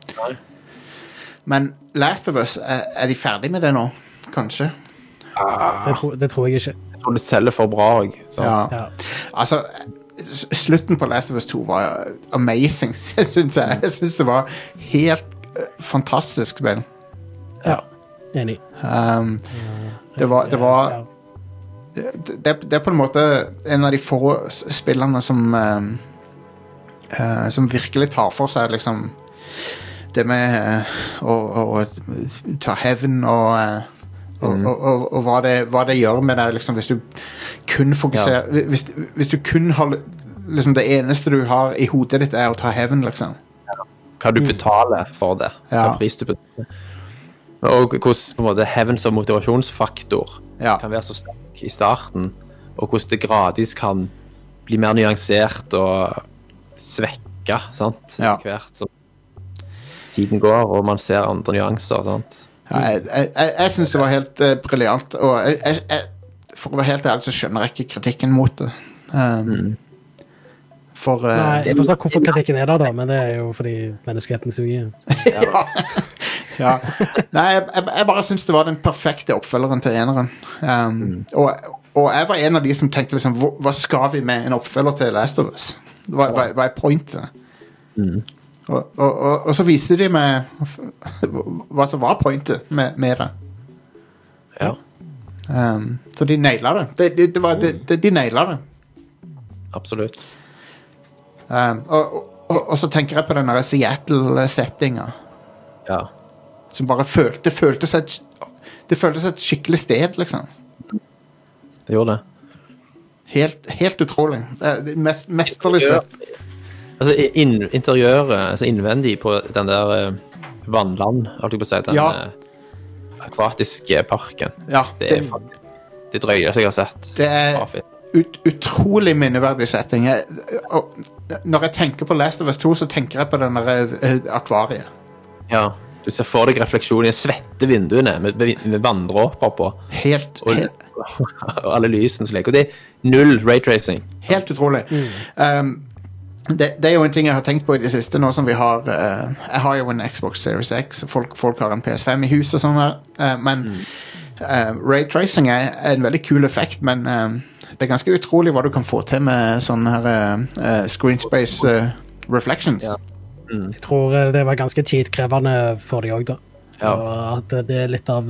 Men Last of Us, er, er de ferdig med det nå? Kanskje? Det, tror- det tror jeg ikke. Jeg tror det selger for bra òg. Ja. Ja. Altså, slutten på Last of Us 2 var amazing, syns jeg. Jeg syns det var helt eh, fantastisk spill. ja. Enig. Um, det var, det var det, det er på en måte en av de få spillene som um, eh, Som virkelig tar for seg liksom det med uh, å, å ta hevn og, eh, og, og, og, og hva, det, hva det gjør med deg liksom, hvis du kun fokuserer hvis, hvis du kun har liksom, Det eneste du har i hodet ditt, er å ta hevn, liksom. Hva du betaler for det. Ja. Hva pris du betaler. Og hvordan på en måte hevn som motivasjonsfaktor Ja. kan være så sterk i starten, og hvordan det gradvis kan bli mer nyansert og svekka sant? Ja. etter hvert som tiden går, og man ser andre nyanser. sant? Ja, jeg jeg, jeg, syns det var helt uh, briljant. Og jeg, jeg, jeg, for å være helt ærlig så skjønner jeg ikke kritikken mot det. Um, For uh, Nei, jeg forstår hvorfor kritikken er der, da, men det er jo fordi menneskeheten suger. Så, ja. ja. Nei, jeg, bare syns det var den perfekte oppfølgeren til eneren. Um, og, og jeg var en av de som tenkte liksom hva, hva skal vi med en oppfølger til Last of Us? Hva, hva, hva er pointet? Og, og, og, og så viste de meg hva som var pointet med, med det. Ja, Um, så de naila det. De, de, det var, de, de, de naila det. absolutt. Um, og, så tenker jeg på den Seattle-settinga. Ja. Som bare følte, føltes et Det føltes et skikkelig sted, liksom. Det gjorde det. Helt, helt utrolig. Mest, mesterlig slutt. Altså, in interiøret, altså innvendig på den der eh, vannland, holdt jeg på å si, den Ja. eh, akvatiske parken. Ja, Det det, er det drøyeste jeg har sett. det er ut, utrolig minneverdig setting. Jeg, og, når jeg tenker på Last of Us 2, så tenker jeg på den der eh, akvariet. Ja. Du ser for deg refleksjonen i svette vinduene med, med vanndråper på, Helt, og, helt, og alle lysene som leker. Og det er null raytracing. helt utrolig. Um, det, det er jo en ting jeg har tenkt på i det siste, nå som vi har uh, Jeg har jo en Xbox Series X, folk, folk har en PS5 i huset og sånn eh, men eh, raytracing er, er en veldig kul effekt, men det er ganske utrolig hva du kan få til med sånne her screen space eh, reflections. Ja. jeg tror det var ganske tidkrevende for de òg, da. Ja. Og at det er litt av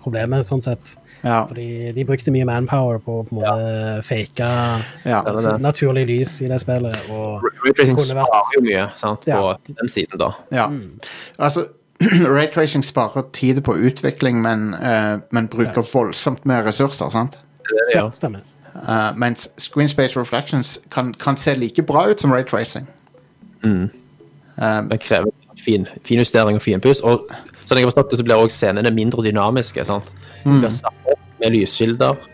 problemet, sånn sett. Ja, Fordi de brukte mye manpower på å på en måte fake ja. Ja, det er det. naturlig lys i det spillet. Og Raytracing vært- sparer jo mye sant, på den siden, da. ja. Altså, raytracing sparer tid på utvikling, men, uh, men bruker voldsomt mer ressurser, sant? Det det det ja, stemmer. Uh, mens Screen Space Reflections kan, kan se like bra ut som raytracing. Mm. Um, Det krever fin, justering og finpuss. Og Sånn jeg har forstått det, så blir også scenene mindre dynamiske. sant? Mm. blir satt opp med lyskilder,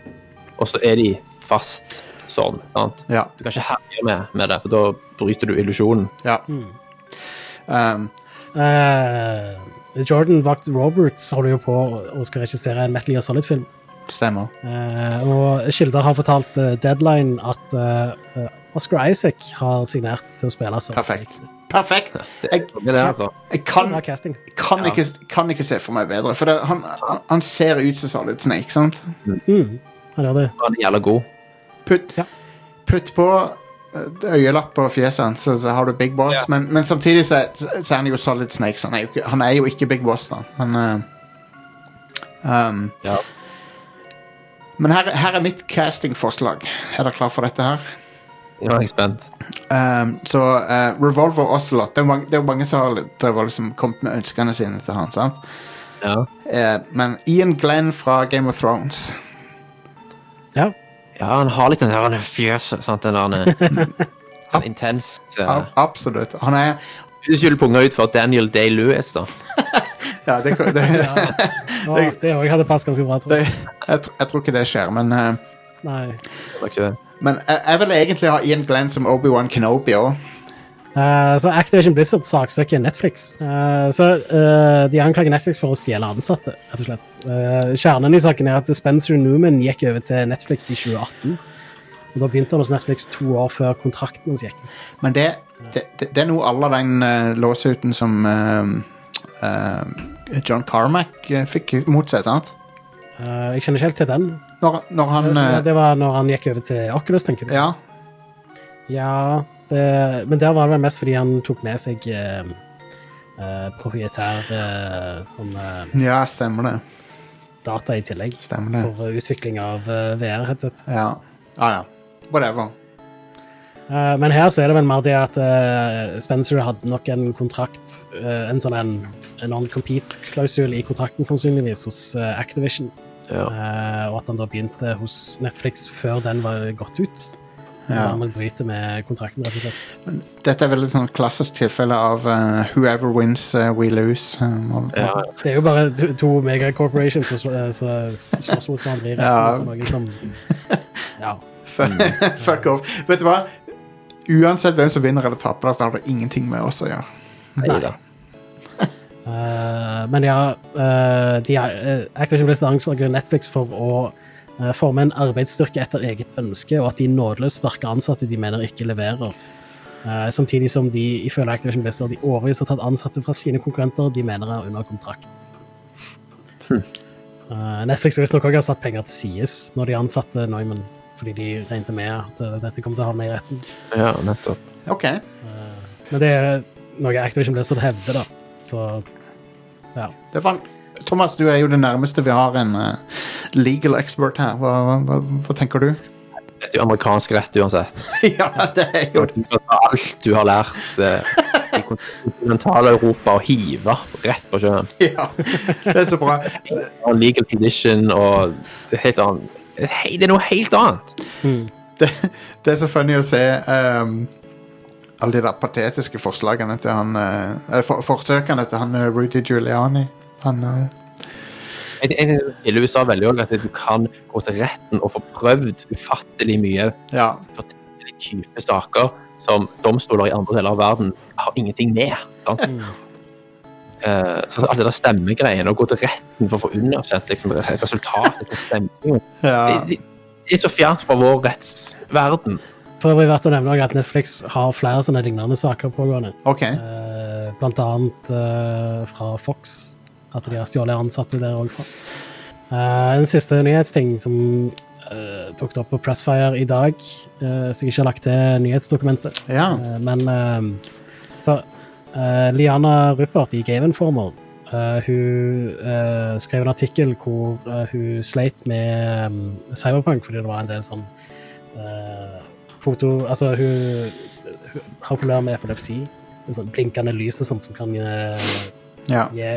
og så er de fast sånn. sant? Ja. Du kan ikke herje med, med det, for da bryter du illusjonen. ja. Mm. Um, Uh, Jordan Vogt Roberts holder jo på og skal regissere en Metal Gear Solid-film. stemmer. Uh, og kilder har fortalt uh, Deadline at Oscar Isaac har signert til å spille Solid Perfekt. Perfekt. Jeg, altså. jeg kan, kan, ikke, kan ikke se for meg bedre, for det, han, han, ser ut som Solid Snake, sant? Mm, han gjør det. Han er jævla god. Putt, putt på eh, øyelapp på fjeset hans, så, så har du Big Boss. Ja. Men, men samtidig så, så er han jo Solid Snake, så han er jo ikke, han er jo ikke Big Boss, da. Men, uh, um, Ja. men her, her er mitt castingforslag. Er dere klar for dette her? Nå er jeg spent. Um, så uh, Revolver Ocelot Det er jo mange, det er mange som har liksom kommet med ønskene sine til han. sant? Ja. Uh, men Ian Glenn fra Game of Thrones Ja. ja, han har litt den der fjøset. sant? Den der sånn intens uh, Ab- Absolutt. Han er Du skylder punga ut for Daniel Day-Lewis, da. Ja, det, det, Og det hadde passet ganske bra, tror det jeg. jeg, jeg tror ikke det skjer, men Nei. Det var ikke det. Men jeg, jeg vil egentlig ha Ian Glenn som Obi-Wan Kenobi òg. Uh, så Activision Blizzard saksøker Netflix. Uh, så uh, De anklager Netflix for å stjele ansatte, rett og slett. Eh, kjernen i saken er at Spencer Newman gikk over til Netflix i 2018. Og Da begynte han hos Netflix to år før kontrakten hans gikk ut. Men det, det, det, er noe alle den uh, låsuten som eh, eh, John Carmack eh, fikk mot seg, sant? Eh, jeg kjenner ikke helt til den. Når, når han Eh, eh, det var når han gikk over til Oculus, tenker du? Ja. Ja, det, men der var det vel mest fordi han tok med seg uh, proprietær uh, sånn ja, stemmer det. data i tillegg Stemmer det. for utvikling av uh, VR-headset. Ja. Ah, ja. Whatever. Men her så er det vel mer det at Spencer hadde nok en kontrakt, en sånn en, en non-compete-klausul i kontrakten sannsynligvis hos Activision, Ja. eh, og at han da begynte hos Netflix før den var gått ut. Ja. Man bryter med kontrakten, rett og slett. Dette er vel et sånn klassisk tilfelle av uh, whoever wins, uh, we lose. Um, og- Ja. Det er jo bare to, to megacorporations som slå- slåss mot hverandre Ja. som Ja. Fuck fuck off. Vet du hva? Uansett hvem som vinner eller taper, så har det ingenting med oss å gjøre. Nei da. Eh, men ja, uh, de, eh, Activision Blizzard anklager Netflix for å uh, forme en arbeidsstyrke etter eget ønske, og at de nådeløst sparker ansatte de mener ikke leverer. Eh, samtidig som de ifølge Activision Blizzard de årevis har tatt ansatte fra sine konkurrenter de mener er under kontrakt. Eh, Netflix har visstnok også ha satt penger til sides når de ansatte Neumann, fordi de regnet med at dette kom til å havne i retten. Ja, nettopp. OK. Men det er noe Activision Blizzard hevder, da. Så ja. Det er Thomas, du er jo det nærmeste vi har en uh, legal expert her. Hva, hva, hva, hva tenker du? Det er jo amerikansk rett uansett. ja, det er jo det. alt du har lært uh, i kontinental-Europa og hive rett på sjøen. Ja, det er så bra. Og legal condition og det er, helt annet. Det er noe helt annet. Det, det er så funny å se um, alle de der patetiske forslagene til han eh, eller for, Forsøkene til han eh, Rudy Giuliani. Han eh, Jeg, jeg gilder USA veldig òg at du kan gå til retten og få prøvd ufattelig mye Ja. forskjellige type saker som domstoler i andre deler av verden har ingenting med. Sant? Uh, så alle de stemmegreiene, å gå til retten for å få underkjent liksom, et resultat etter stemming ja. det, det, det er så fjernt fra vår rettsverden. For øvrig verdt å nevne at Netflix har flere sånne lignende saker pågående. Okay. Eh, blant annet eh, fra Fox, at de har stjålet ansatte der òg fra. Eh, en siste nyhetsting som tok det opp på Pressfire i dag, så jeg ikke har lagt til nyhetsdokumentet. Ja. Men så Liana Ruppert i Game Informer hun skrev en artikkel hvor hun sleit med um, Cyberpunk fordi det var en del sånn foto Altså, hun, hun har problemer med epilepsi. En sånn blinkende lys og sånt som kan eh, ja. gi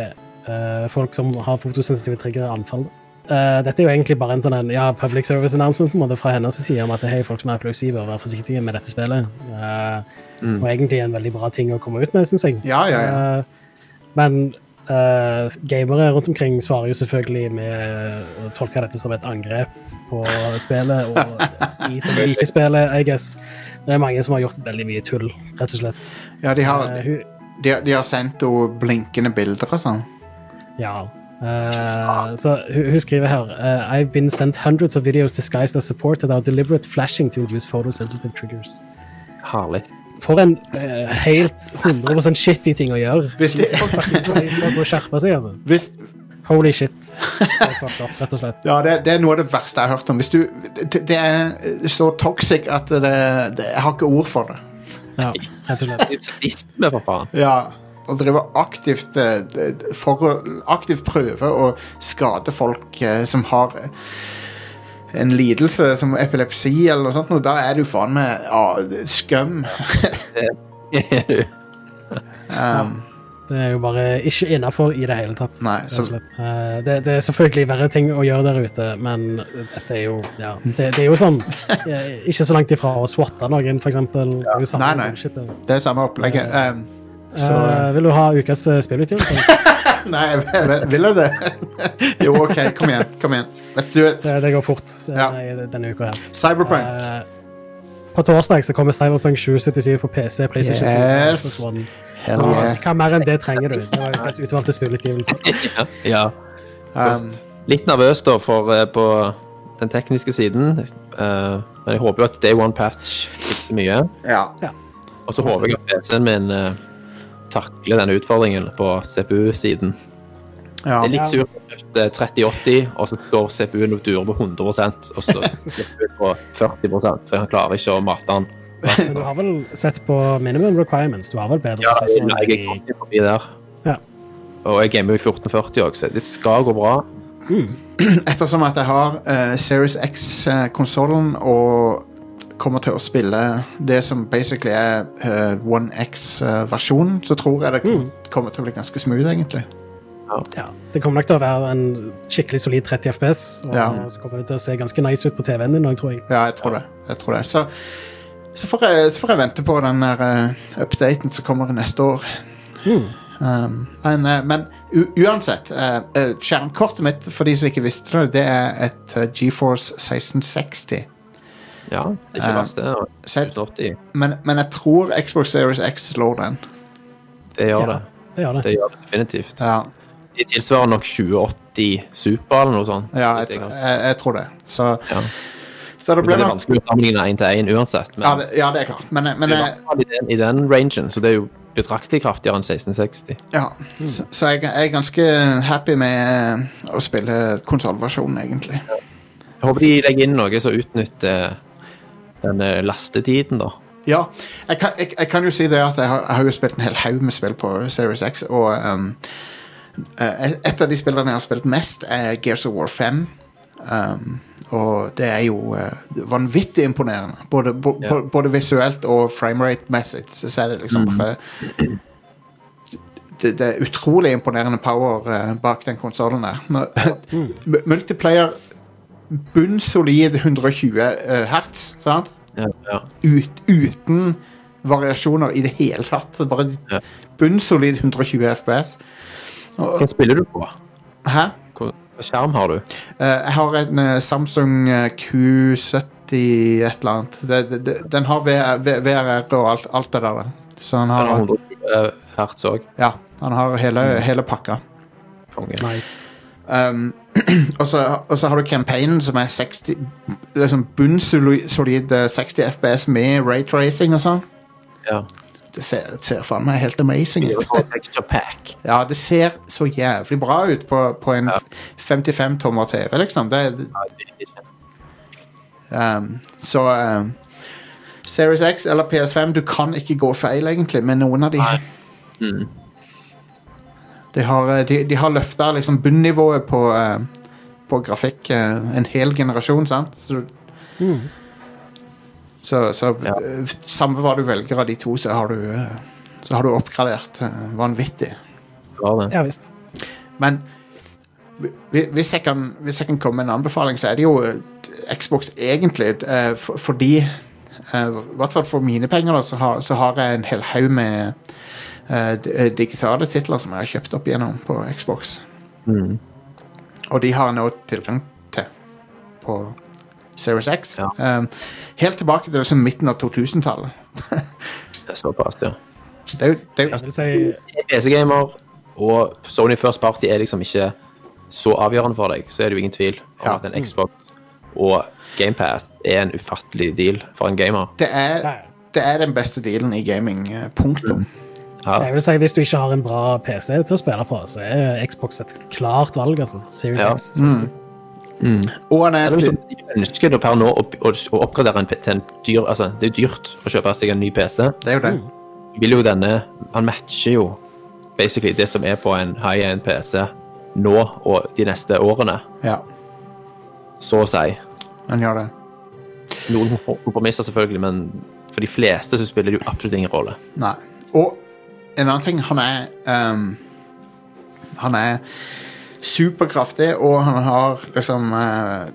uh, folk som har fotosensitive triggere, anfall. Uh, dette er jo egentlig bare en sånn en, ja, public service announcement på en måte fra hennes side om at hei, folk som er epilepsi, bør være forsiktige med dette spillet. Uh, Mm. Og egentlig en veldig bra ting å komme ut med, syns jeg. Ja, ja, ja. Eh, men Eh, gamere rundt omkring svarer jo selvfølgelig med å tolke dette som et angrep på spillet, og de som liker spillet, I guess. Det er mange som har gjort veldig mye tull, rett og slett. Ja, de har, uh, hun, de, de har sendt henne blinkende bilder og sånn. Ja. Uh, så hun, hun skriver her uh, I've been sent hundreds of videos disguised as support that are deliberate flashing to induce photosensitive triggers. Herlig. For en uh, helt 100 shitty ting å gjøre. Hvis det- Folk faktisk må skjerpe seg, altså. Hvis, Holy shit. Up, rett og slett. ja, det, det er noe av det verste jeg har hørt om. Hvis du, det, det er så toxic at det, det, jeg har ikke ord for det. Ja, rett og slett. Det er sadisme, for faen. Ja, og driver aktivt eh, for å aktivt prøve å skade folk eh, som har en lidelse som epilepsi eller noe sånt, og da er du faen meg ja, skum. um, Det er jo bare ikke innafor i det hele tatt. Nei, så-. Eh, det, det er selvfølgelig verre ting å gjøre der ute, men dette er jo ja, det, det er jo sånn eh, Ikke så langt ifra å swatte noen, er samme Nei, nei. Shit, det. det er samme opplegget. Um, så uh, vil du ha ukas spillutgivelse? Nei, vil- jeg det? jo, OK, kom igjen. Kom igjen. Let's do it. Det, det går fort eh, Ja. denne uka her. Cyberpunk. Uh, på torsdag så kommer Cyberpunk 2077 på PC, PlayStation 4 Yes. Xbox One. Hell Hva, yeah. hva mer enn det trenger du? Det var ukas utvalgte spillutgivelse. Ja. ja. Um, Litt nervøs da for uh, på den tekniske siden. uh, men jeg håper jo at Day One Patch fikser mye. ja. Og så håper jeg at PC-en min uh, takler denne utfordringen på CPU-siden. ja. Det er litt surt kjøpe 3080, og så står CPU-en og durer på 100% og så slipper du på 40 for han klarer ikke å mate den. Men du har vel sett på minimum requirements? Du har vel bedre Ja, prosessor jeg er kommet forbi der. Ja. Og jeg gamer jo i 1440 òg, så det skal gå bra. Ettersom at jeg har uh, Series X-konsollen og kommer til å spille det som basically er uh, One X-versjonen, så tror jeg det mm. kommer til å bli ganske smooth, egentlig. Ja, det kommer nok til å være en skikkelig solid 30 FPS, og Ja. så kommer det til å se ganske nice ut på TV-en din òg, tror jeg. Ja, jeg tror det. Jeg tror det. Så, så, får jeg, så får jeg vente på den der eh, updaten som kommer neste år. Um, men eh, men u uansett, eh, eh, skjermkortet mitt, for de som ikke visste det, det er et uh, GeForce 1660. Ja, det er ikke Ja. verst, det. Så 1080, men, men jeg tror Xbox Series X slår den. det gjør Ja. det. Det gjør det. Det gjør det definitivt. Ja, De tilsvarer nok 2080 Super eller noe sånt. ja jeg, jeg tr- jeg, jeg tror det. Så, Ja. Så det Det er vanskelig å sammenligne én til én uansett, men ja det, ja, det er klart. Men, men hvert fall i den, i den rangen, så det er jo betraktelig kraftigere enn 1660. ja, så, så jeg, jeg er ganske happy med eh, å spille konsollversjonen, egentlig. Jeg håper de legger inn noe som utnytter den eh, lastetiden, da. Ja, jeg kan, jeg, jeg kan jo si det at jeg har, jeg har jo spilt en hel haug med spill på Series X, og um, eh, et av de spillene jeg har spilt mest, er Gears of War 5. Um, og det er jo uh, vanvittig imponerende. Både, bo, yeah. bo- både visuelt og framerate-messig. Så, så er det liksom bare det, det er utrolig imponerende power uh, bak den konsollen der. Når- M- Multiplayer bunnsolid 120 uh, hertz, sant? Ja, ja. ut, uten variasjoner i det hele tatt. Bare bunnsolid 120 FPS. Hva spiller du på? hæ? Hva skjerm har du? Eh, jeg har en eh, Samsung eh, Q70 et eller annet. Det, det, det, den har VR, VRR og alt, alt det der. Så han Den har har, 120 hertz òg. ja, han har hele, hele pakka. Konge. Nice. Um, og, så, og så har du campaignen som er 60 liksom bunnsolid eh, 60 FPS med raytracing og sånn. Ja. Det ser, det ser faen meg helt amazing ut. Ja, det ser så jævlig bra ut på, på en 55 tommer TV, liksom. Det, um, så um, Series X eller PS5, du kan ikke gå feil, egentlig, med noen av de. Mm. De har, eh, de, de har løfta liksom bunnivået på, uh, på grafikk uh, en hel generasjon, sant? Så, så, så Ja. eh, samme hva du velger av de to, så har du, eh, så har du oppgradert eh, vanvittig. Ja, det. Ja visst. Men hvis jeg, kan, hvis jeg kan komme med en anbefaling, så er det jo Xbox egentlig fordi I hvert fall for mine penger, da, så har, så har jeg en hel haug med digitale titler som jeg har kjøpt opp igjennom på Xbox. Og de har jeg nå tilgang til på Series X. Ja. Um, helt tilbake til liksom midten av 2000-tallet. Det er Såpass, ja. Det er jo, det er jo si PC-gamer og Sony First Party er liksom ikke så avgjørende for deg, så er det jo ingen tvil om Ja. at en Xbox og GamePass er en ufattelig deal for en gamer. det er, det er den beste dealen i gaming. eh, Punktum. Ja, Jeg vil si Hvis du ikke har en bra PC til å spille på, så er Xbox et klart valg. altså. Series Ja. X. spesielt. Og han er hvis du ønsker da per nå å, å, å oppgradere en, til en dyr Altså, det er jo dyrt å kjøpe seg en ny PC. Det er jo det. Vil jo denne Han matcher jo basically det som er på en high-end PC nå og de neste årene, Ja, så å si. han gjør det. Noen kompromisser selvfølgelig, men for de fleste så spiller det jo absolutt ingen rolle. Nei. Og en annen ting, han er um, Han er superkraftig, og han har liksom eh,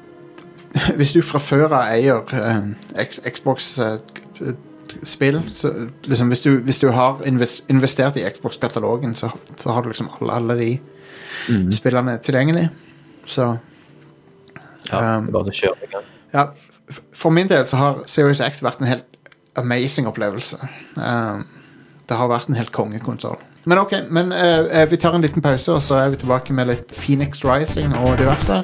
Hvis du fra før av eier eh, Xbox-spill så liksom hvis du, hvis du har investert i Xbox-katalogen, så, så har du liksom alle, alle de spillene tilgjengelig. Så Ja, Um, det er bare å kjøre i gang. ja, for min del så har Series X vært en helt amazing opplevelse. Um, det har vært en helt kongekonsoll. Men ok, men eh, vi tar en liten pause, og så er vi tilbake med litt Phoenix Rising og diverse.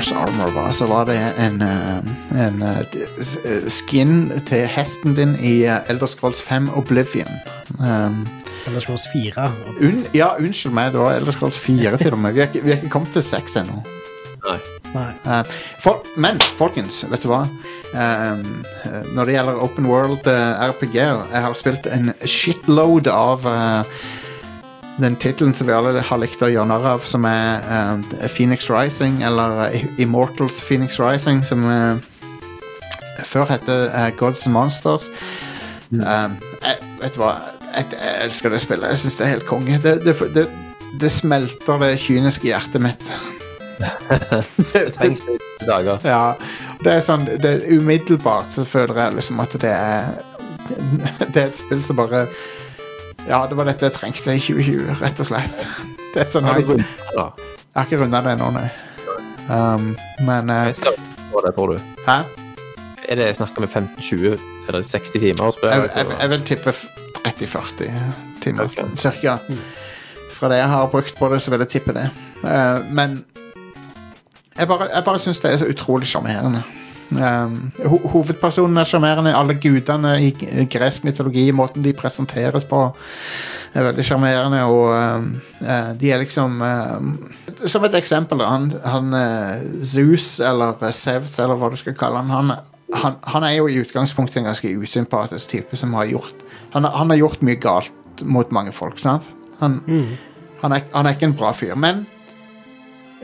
Horse Armor var, så var det en, en, en eh, eh, skin til hesten din i uh, Elder Scrolls 5 Oblivion. Um, Elder Scrolls 4. un ja, unnskyld meg, det var Elder Scrolls 4 til og med. Vi har ikke, vi ikke kommet til 6 ennå. Nei. Nei. Eh, for, men folkens, vet du hva? Um, eh, når det gjelder open world uh, RPG-er Jeg har spilt en shitload av eh, den tittelen som vi alle har likt å gjøre narr av, som er uh, Phoenix Rising, eller eh, Immortals Phoenix Rising, som uh, før het uh, Gods and Monsters. Mm. jeg, vet du hva? Jeg, jeg elsker det spillet. Jeg syns det er helt konge. Det, det, det, det smelter det kyniske hjertet mitt. Det trengs litt dager. Ja, det er sånn det Umiddelbart så føler jeg liksom at det er Det er et spill som bare Ja, det var dette jeg trengte i 2020, rett og slett. Det er sånn Har du det, jeg har ikke runda det ennå, nei. Um, men eh, skal det, tror du. Hæ? Er det snakk om 15-20 eller 60 timer? Jeg, jeg, jeg vil tippe f- 30-40 timer, Ok. cirka. Fra det jeg har brukt på det, så vil jeg tippe det. Eh, men jeg bare, jeg bare syns det er så utrolig sjarmerende. Um, ho hovedpersonen er sjarmerende. Alle gudene i gresk mytologi, måten de presenteres på, er veldig sjarmerende. Og um, uh, de er liksom um, Som et eksempel, han, han uh, Zeus, eller Sevs, Zeus, eller hva du skal kalle han, han han, han er jo i utgangspunktet en ganske usympatisk type som har gjort Han, han har gjort mye galt mot mange folk, sant? Han, han, er, han er ikke en bra fyr. Men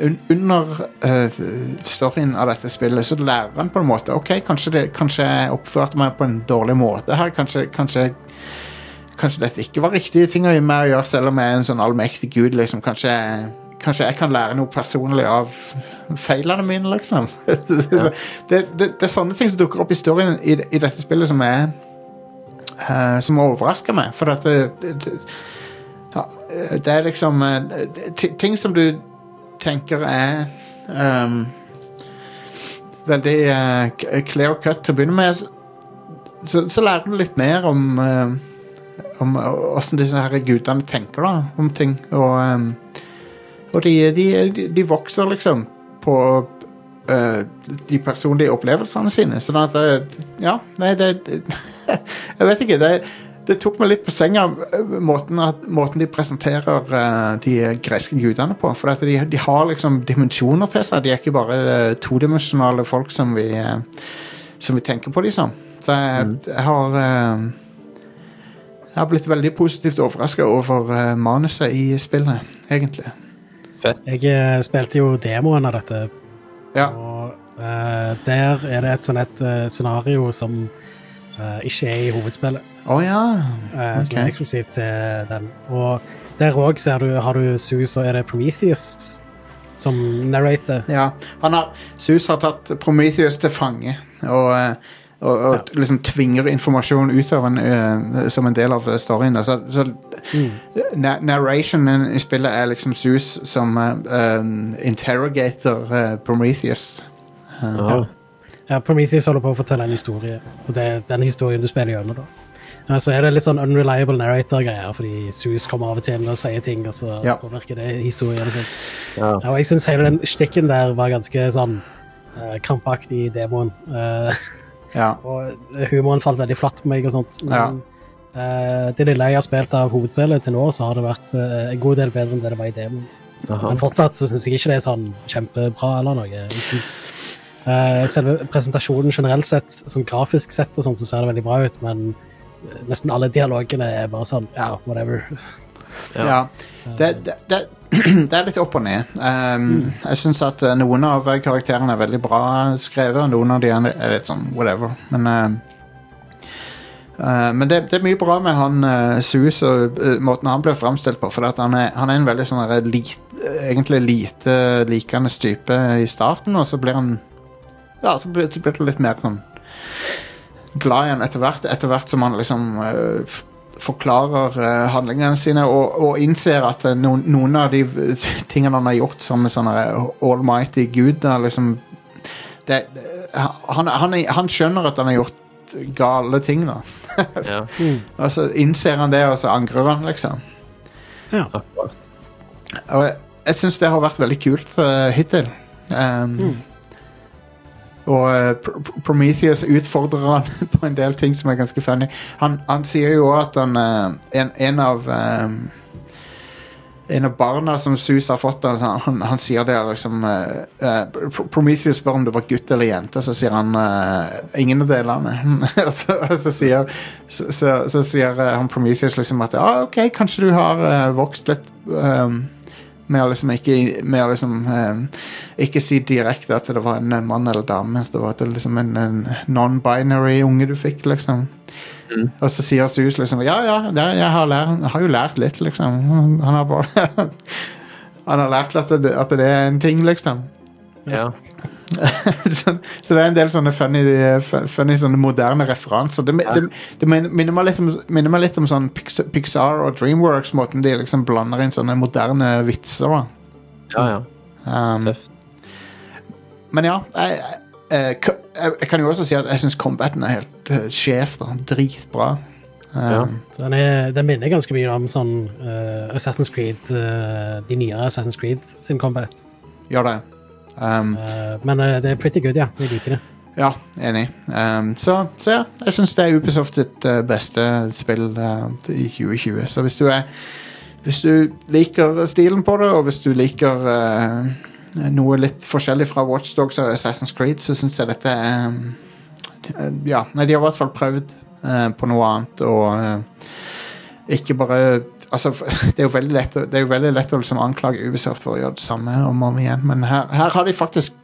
un, under uh, storyen av dette spillet så lærer han på en måte Ok, kanskje, det, kanskje jeg oppførte meg på en dårlig måte her. Kanskje, kanskje, kanskje dette ikke var riktige ting å gi meg å gjøre, selv om jeg er en sånn allmektig gud. liksom Kanskje Kanskje jeg kan lære noe personlig av feilene mine, liksom. det, det, det er sånne ting som dukker opp i storyen i, i dette spillet som er uh, Som overrasker meg. For at det, ja, det er liksom uh, Ting som du tenker er um, veldig uh, clear cut til å begynne med. Så, så, lærer du litt mer om om åssen disse her gudene tenker da, om ting. Og, um, og de, de, de, vokser liksom på uh, de personlige opplevelsene sine. Sånn at det, Ja, nei, det Jeg vet ikke. Det, det tok meg litt på senga, eh, måten, at, måten de presenterer uh, de greske gudene på. For at de, de har liksom dimensjoner til seg. De er ikke bare uh, todimensjonale folk som vi, uh, som vi tenker på liksom. Så jeg, jeg har Jeg har blitt veldig positivt overraska over manuset i spillet, egentlig. Fett. Jeg spilte jo demoen av dette, Ja. og eh, der er det et sånn et scenario som ikke er i hovedspillet. Oh, ja. okay. Ok. Som er eksklusivt til den. Og der òg har du Sus og er det Prometheus som narrator. Ja, han har, Sus har tatt Prometheus til fange og, eh, og, og liksom tvinger informasjon ut av en, uh, som en del av storyen. Så, Så, mm. na narrationen i spillet er liksom Zeus som uh, um, interrogator uh, Prometheus. Ja. Ja, Prometheus holder på å fortelle en historie, og det er den historien du spiller gjennom. da. Ja, så er det litt sånn unreliable narrator-greier, fordi Sus kommer av og til og sier ting, og så Ja. påvirker det historien. sånn. Ja. Ja, og jeg syns hele den stikken der var ganske sånn uh, krampaktig i demoen. Uh, Ja. og humoren falt veldig flatt på meg og sånt. Men uh, det lille jeg har spilt av hovedspillet til nå, så har det vært en god del bedre enn det det var i demoen. Aha. Men fortsatt så syns jeg ikke det er sånn kjempebra eller noe. Jeg synes, selve presentasjonen generelt sett, sånn grafisk sett og sånn, så ser det veldig bra ut, men eh, nesten alle dialogene er bare sånn ja, whatever. Ja. Det, det, det, det er litt opp og ned. Um, Jeg syns at eh, noen av karakterene er veldig bra skrevet, og noen av de er litt sånn whatever. Men, uh, eh, men det, det er mye bra med han uh, Sus og eh, måten han blir framstilt på. For at han, er, han er en veldig sånn lit, egentlig lite likende type i starten, og så blir han Ja, så blir, du det litt mer sånn glad i han etter hvert, etter hvert som han liksom uh, forklarer uh, handlingene sine og, og innser at uh, noen, noen av de tingene han har gjort som en sånn allmighty almighty gud da, liksom, det, det, han, han, han skjønner at han har gjort gale ting da. Ja. og så innser han det, og så angrer han liksom. Ja. Og jeg, jeg syns det har vært veldig kult eh, hittil. Um, Og eh, Pr- Pr- Prometheus utfordrer han på en del ting som er ganske funny. Han, han sier jo at han eh, en, en av um, En av barna som Sus har fått, han, han, han sier det liksom uh, uh, Prometheus spør om det var gutt eller jente, så sier han uh, ingen av delene. Så, så sier, så, så, sier han Prometheus liksom at ah, OK, kanskje du har vokst litt um, med å liksom ikke, med å liksom, eh, ikke si direkte at det var en mann eller dame. Det var det liksom en, en non-binary unge du fikk, liksom. Og så sier Sus liksom Ja, ja, jeg, har lært, jeg har jo lært litt, liksom. Han har bare Han har lært at det, at det er en ting, liksom. Ja. så, så det er en del sånne funny, funny sånne moderne referanser. Det, det, det minner, meg litt om, minner meg litt om sånn Pixar og Dreamworks, måten de liksom blander inn sånne moderne vitser. ja, ja. Um, Tøft. men ja, jeg, jeg, jeg, jeg kan jo også si at jeg syns combaten er helt uh, sjef. da, Dritbra. Um, Ja. Den, er, den minner ganske mye om sånn uh, Assassin's Creed, uh, de nyere Assassin's Creed sin combat. Gjør det. Um, Eh, men eh, det er pretty good, ja. Vi liker det. Ja, enig. Um, så, så ja, jeg syns det er Ubisoft sitt eh, beste spill uh, i 2020. Så hvis du er Hvis du liker stilen på det, og hvis du liker uh, noe litt forskjellig fra Watchdogs og Assassin's Creed, så syns jeg dette er um, Ja, nei, de har i hvert fall prøvd uh, på noe annet, og ikke bare Altså, det er jo veldig lett, det er jo veldig lett å liksom anklage Ubisoft for å gjøre det samme om og om igjen, men her, her har de faktisk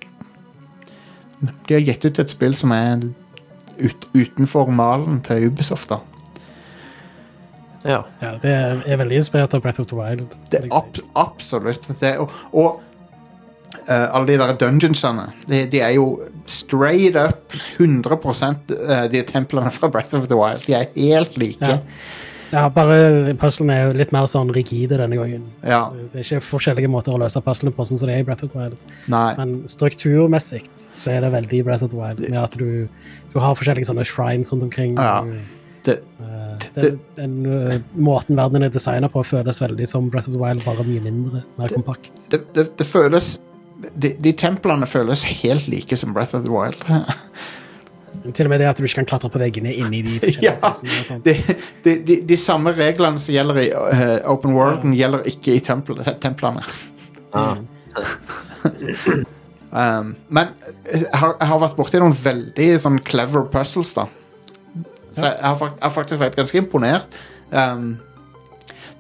de har gitt ut et spill som er ut, utenfor malen til Ubisoft. da. ja. Ja, det er, er veldig inspirert av Breath of the Wild. Det er ab absolutt. Det, og og uh, alle de der dungeonsene, de, de er jo straight up 100 uh, de templene fra Breath of the Wild. De er helt like. Ja. Ja, bare puzzlene er jo litt mer sånn rigide denne gangen. Ja. Det er ikke forskjellige måter å løse puzzlene på, sånn som det er i Breath of the Wild. Nei. Men strukturmessig så er det veldig Breath of the Wild, med at du, du har forskjellige sånne shrines rundt omkring. Ja. Du, Det, uh, det, den uh, måten verden er designet på, føles veldig som Breath of the Wild, bare mye mindre, mer kompakt. det, det, det føles de, de templene føles helt like som Breath of the Wild. Til og med det at du ikke kan klatre på veggene inni de forskjellige Ja. templene. De, de, de, de samme reglene som gjelder i uh, open worlden, gjelder ikke i templ templene. Ah. Um, men jeg har, jeg har vært borti noen veldig sånn clever puzzles, da. Så jeg har, jeg har faktisk vært ganske imponert. Um,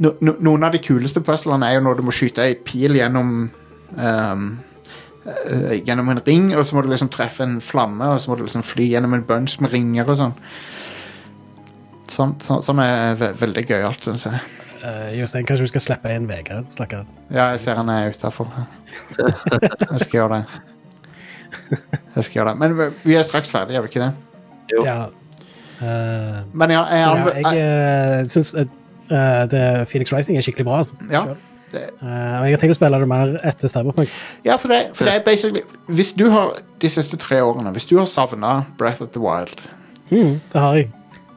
no, no, noen av de kuleste puzzlene er jo når du må skyte ei pil gjennom um, eh, Gjennom en ring, og så må du liksom treffe en flamme, og så må du liksom fly gjennom en bunch med ringer og sånn. Sånn, så, sånn er ve veldig gøyalt, syns jeg. Uh, Jostein, kanskje du skal slippe inn Vegard? Snakker. Ja, jeg ser han er utafor. Jeg skal gjøre det. Jeg skal gjøre det. Men vi- vi er straks ferdige, er vi ikke det? Jo. Ja. Uh, Men ja, jeg, ja, jeg, jeg jeg syns uh, Phoenix Rising er skikkelig bra. Altså, Ja. selv. Det- Eh, og jeg har tenkt å spille det mer etter Cyberpunk. Ja, for det, for det er basically Hvis du har de siste tre årene Hvis du har savna Breath of the Wild, Mm, det har jeg.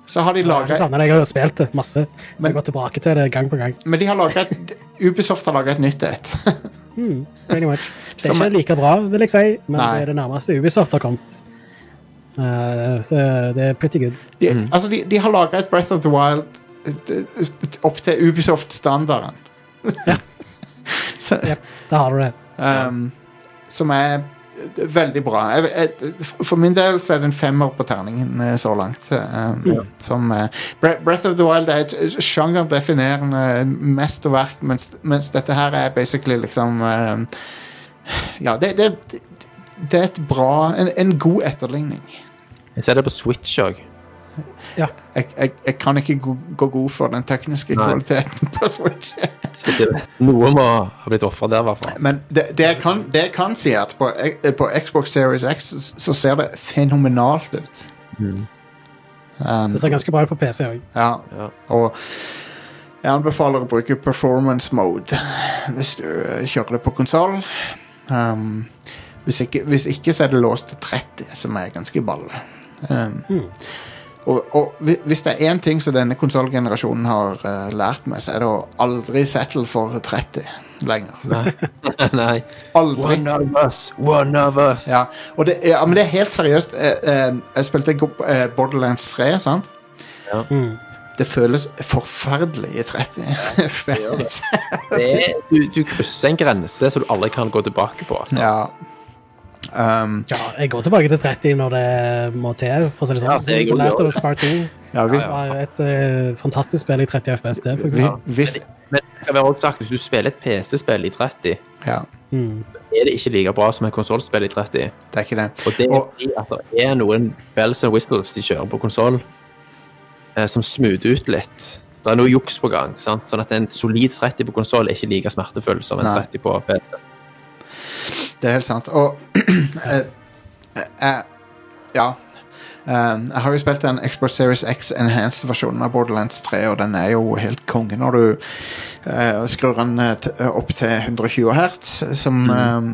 så har de Jeg har ikke laga savnet det, jeg har jo spilt det masse. Men jeg går tilbake til det gang på gang. Men de har laget Ubisoft har laga et nytt et. Mm, pretty much. Det er Som ikke like bra, vil jeg si, men Nei. det er det nærmeste Ubisoft har kommet. Uh, så det er pretty good. De, Altså, de, de har laga et Breath of the Wild eh, opp til Ubisoft-standarden. Så- Yep, da har du det. Um, som er veldig bra. Jeg, jeg, for min del så er det en femmer på terningen eh, så langt. Um, som, uh, Breath of the Wild er et sjangerdefinerende mesterverk, mens, mens dette her er basically liksom um, Ja, det, det, det er et bra En, en god etterligning. Jeg ser det på Switch òg. Jeg, jeg, jeg kan ikke gå, gå god for den tekniske Nei. kvaliteten på Switch. Noe må ha blitt ofra der, i hvert fall. Men det, det, jeg kan, det jeg kan si, er at på, på Xbox Series X så ser det fenomenalt ut. Um, Det ser ganske bra ut på PC òg. ja, Ja. og jeg anbefaler å bruke performance mode hvis du eh, kjører det på konsoll. Um, hvis, ikke, hvis ikke så er det låst til 30, som er ganske balle. Um, og, og hvis det er én ting som denne konsollgenerasjonen har uh, lært meg, så er det å aldri settle for 30 lenger. Nei. Nei. Aldri. One of us! One of us! Ja, og det, ja, men det er helt seriøst. Jeg, eh, Jeg spilte eh, Borderlands 3, sant? Mm. Det føles forferdelig i 30 FPS. Det du, du krysser en grense som du aldri kan gå tilbake på. sant? Ja. Um, Ja, jeg går tilbake til 30 når det må til, for å si det sånn. Ja, det går Last of Us Part 2 ja, vi, ja, et uh, fantastisk spill i 30 FPS, det, for vi, hvis Men være også sagt, hvis du spiller et PC-spill i 30, Ja, Mm. er det ikke like bra som et konsollspill i 30. det er ikke det. Og det er fordi at det er noen bells and whistles de kjører på konsoll, eh, som smoother ut litt. Så det er noe juks på gang. sant? Sånn at en solid 30 på konsoll er ikke like smertefull som en Nei. 30 på PC. Det er helt sant. Og jeg, eh, Ja. Um, jeg har jo spilt den Xbox Series X Enhanced-versjonen av Borderlands 3, og den er jo helt konge når du uh, skrur den eh, opp til 120 hertz, som, um,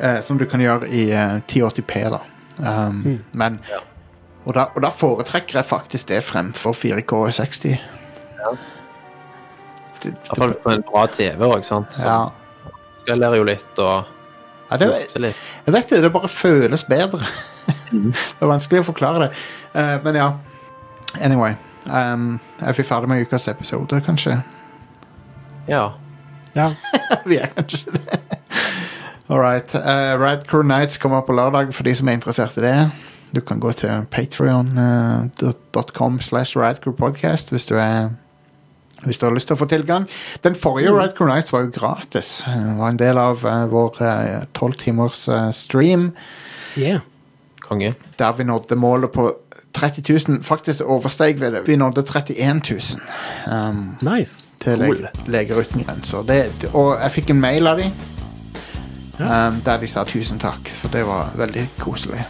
uh, som du kan gjøre i uh, 1080p, da. Um, Men og, da, og da foretrekker jeg faktisk det fremfor 4K 60. Ja. I hvert fall på en bra TV òg, sant. Så ja. skalerer jo litt og Ja, det. Jeg vet det, det bare føles bedre. det er vanskelig å forklare det. Uh, men ja. Anyway. Um, er vi ferdig med ukas episode, kanskje? Ja. Ja. vi er kanskje det. All right. Uh, Rad Crew Nights kommer på lørdag for de som er interessert i det. Du kan gå til patreon.com slash radcrewpodcast hvis du er hvis du har lyst til å få tilgang. Den forrige mm. Crew Nights var jo gratis. Det var en del av uh, vår tolv timers uh, stream. Yeah. Konge. der vi nådde målet på 30 000. Faktisk oversteg vi det. Vi nådde 31 000 um, Nice. til cool. Leger uten grenser. Det, og jeg fikk en mail av dem Ja. um, der de sa tusen takk, for det var veldig koselig.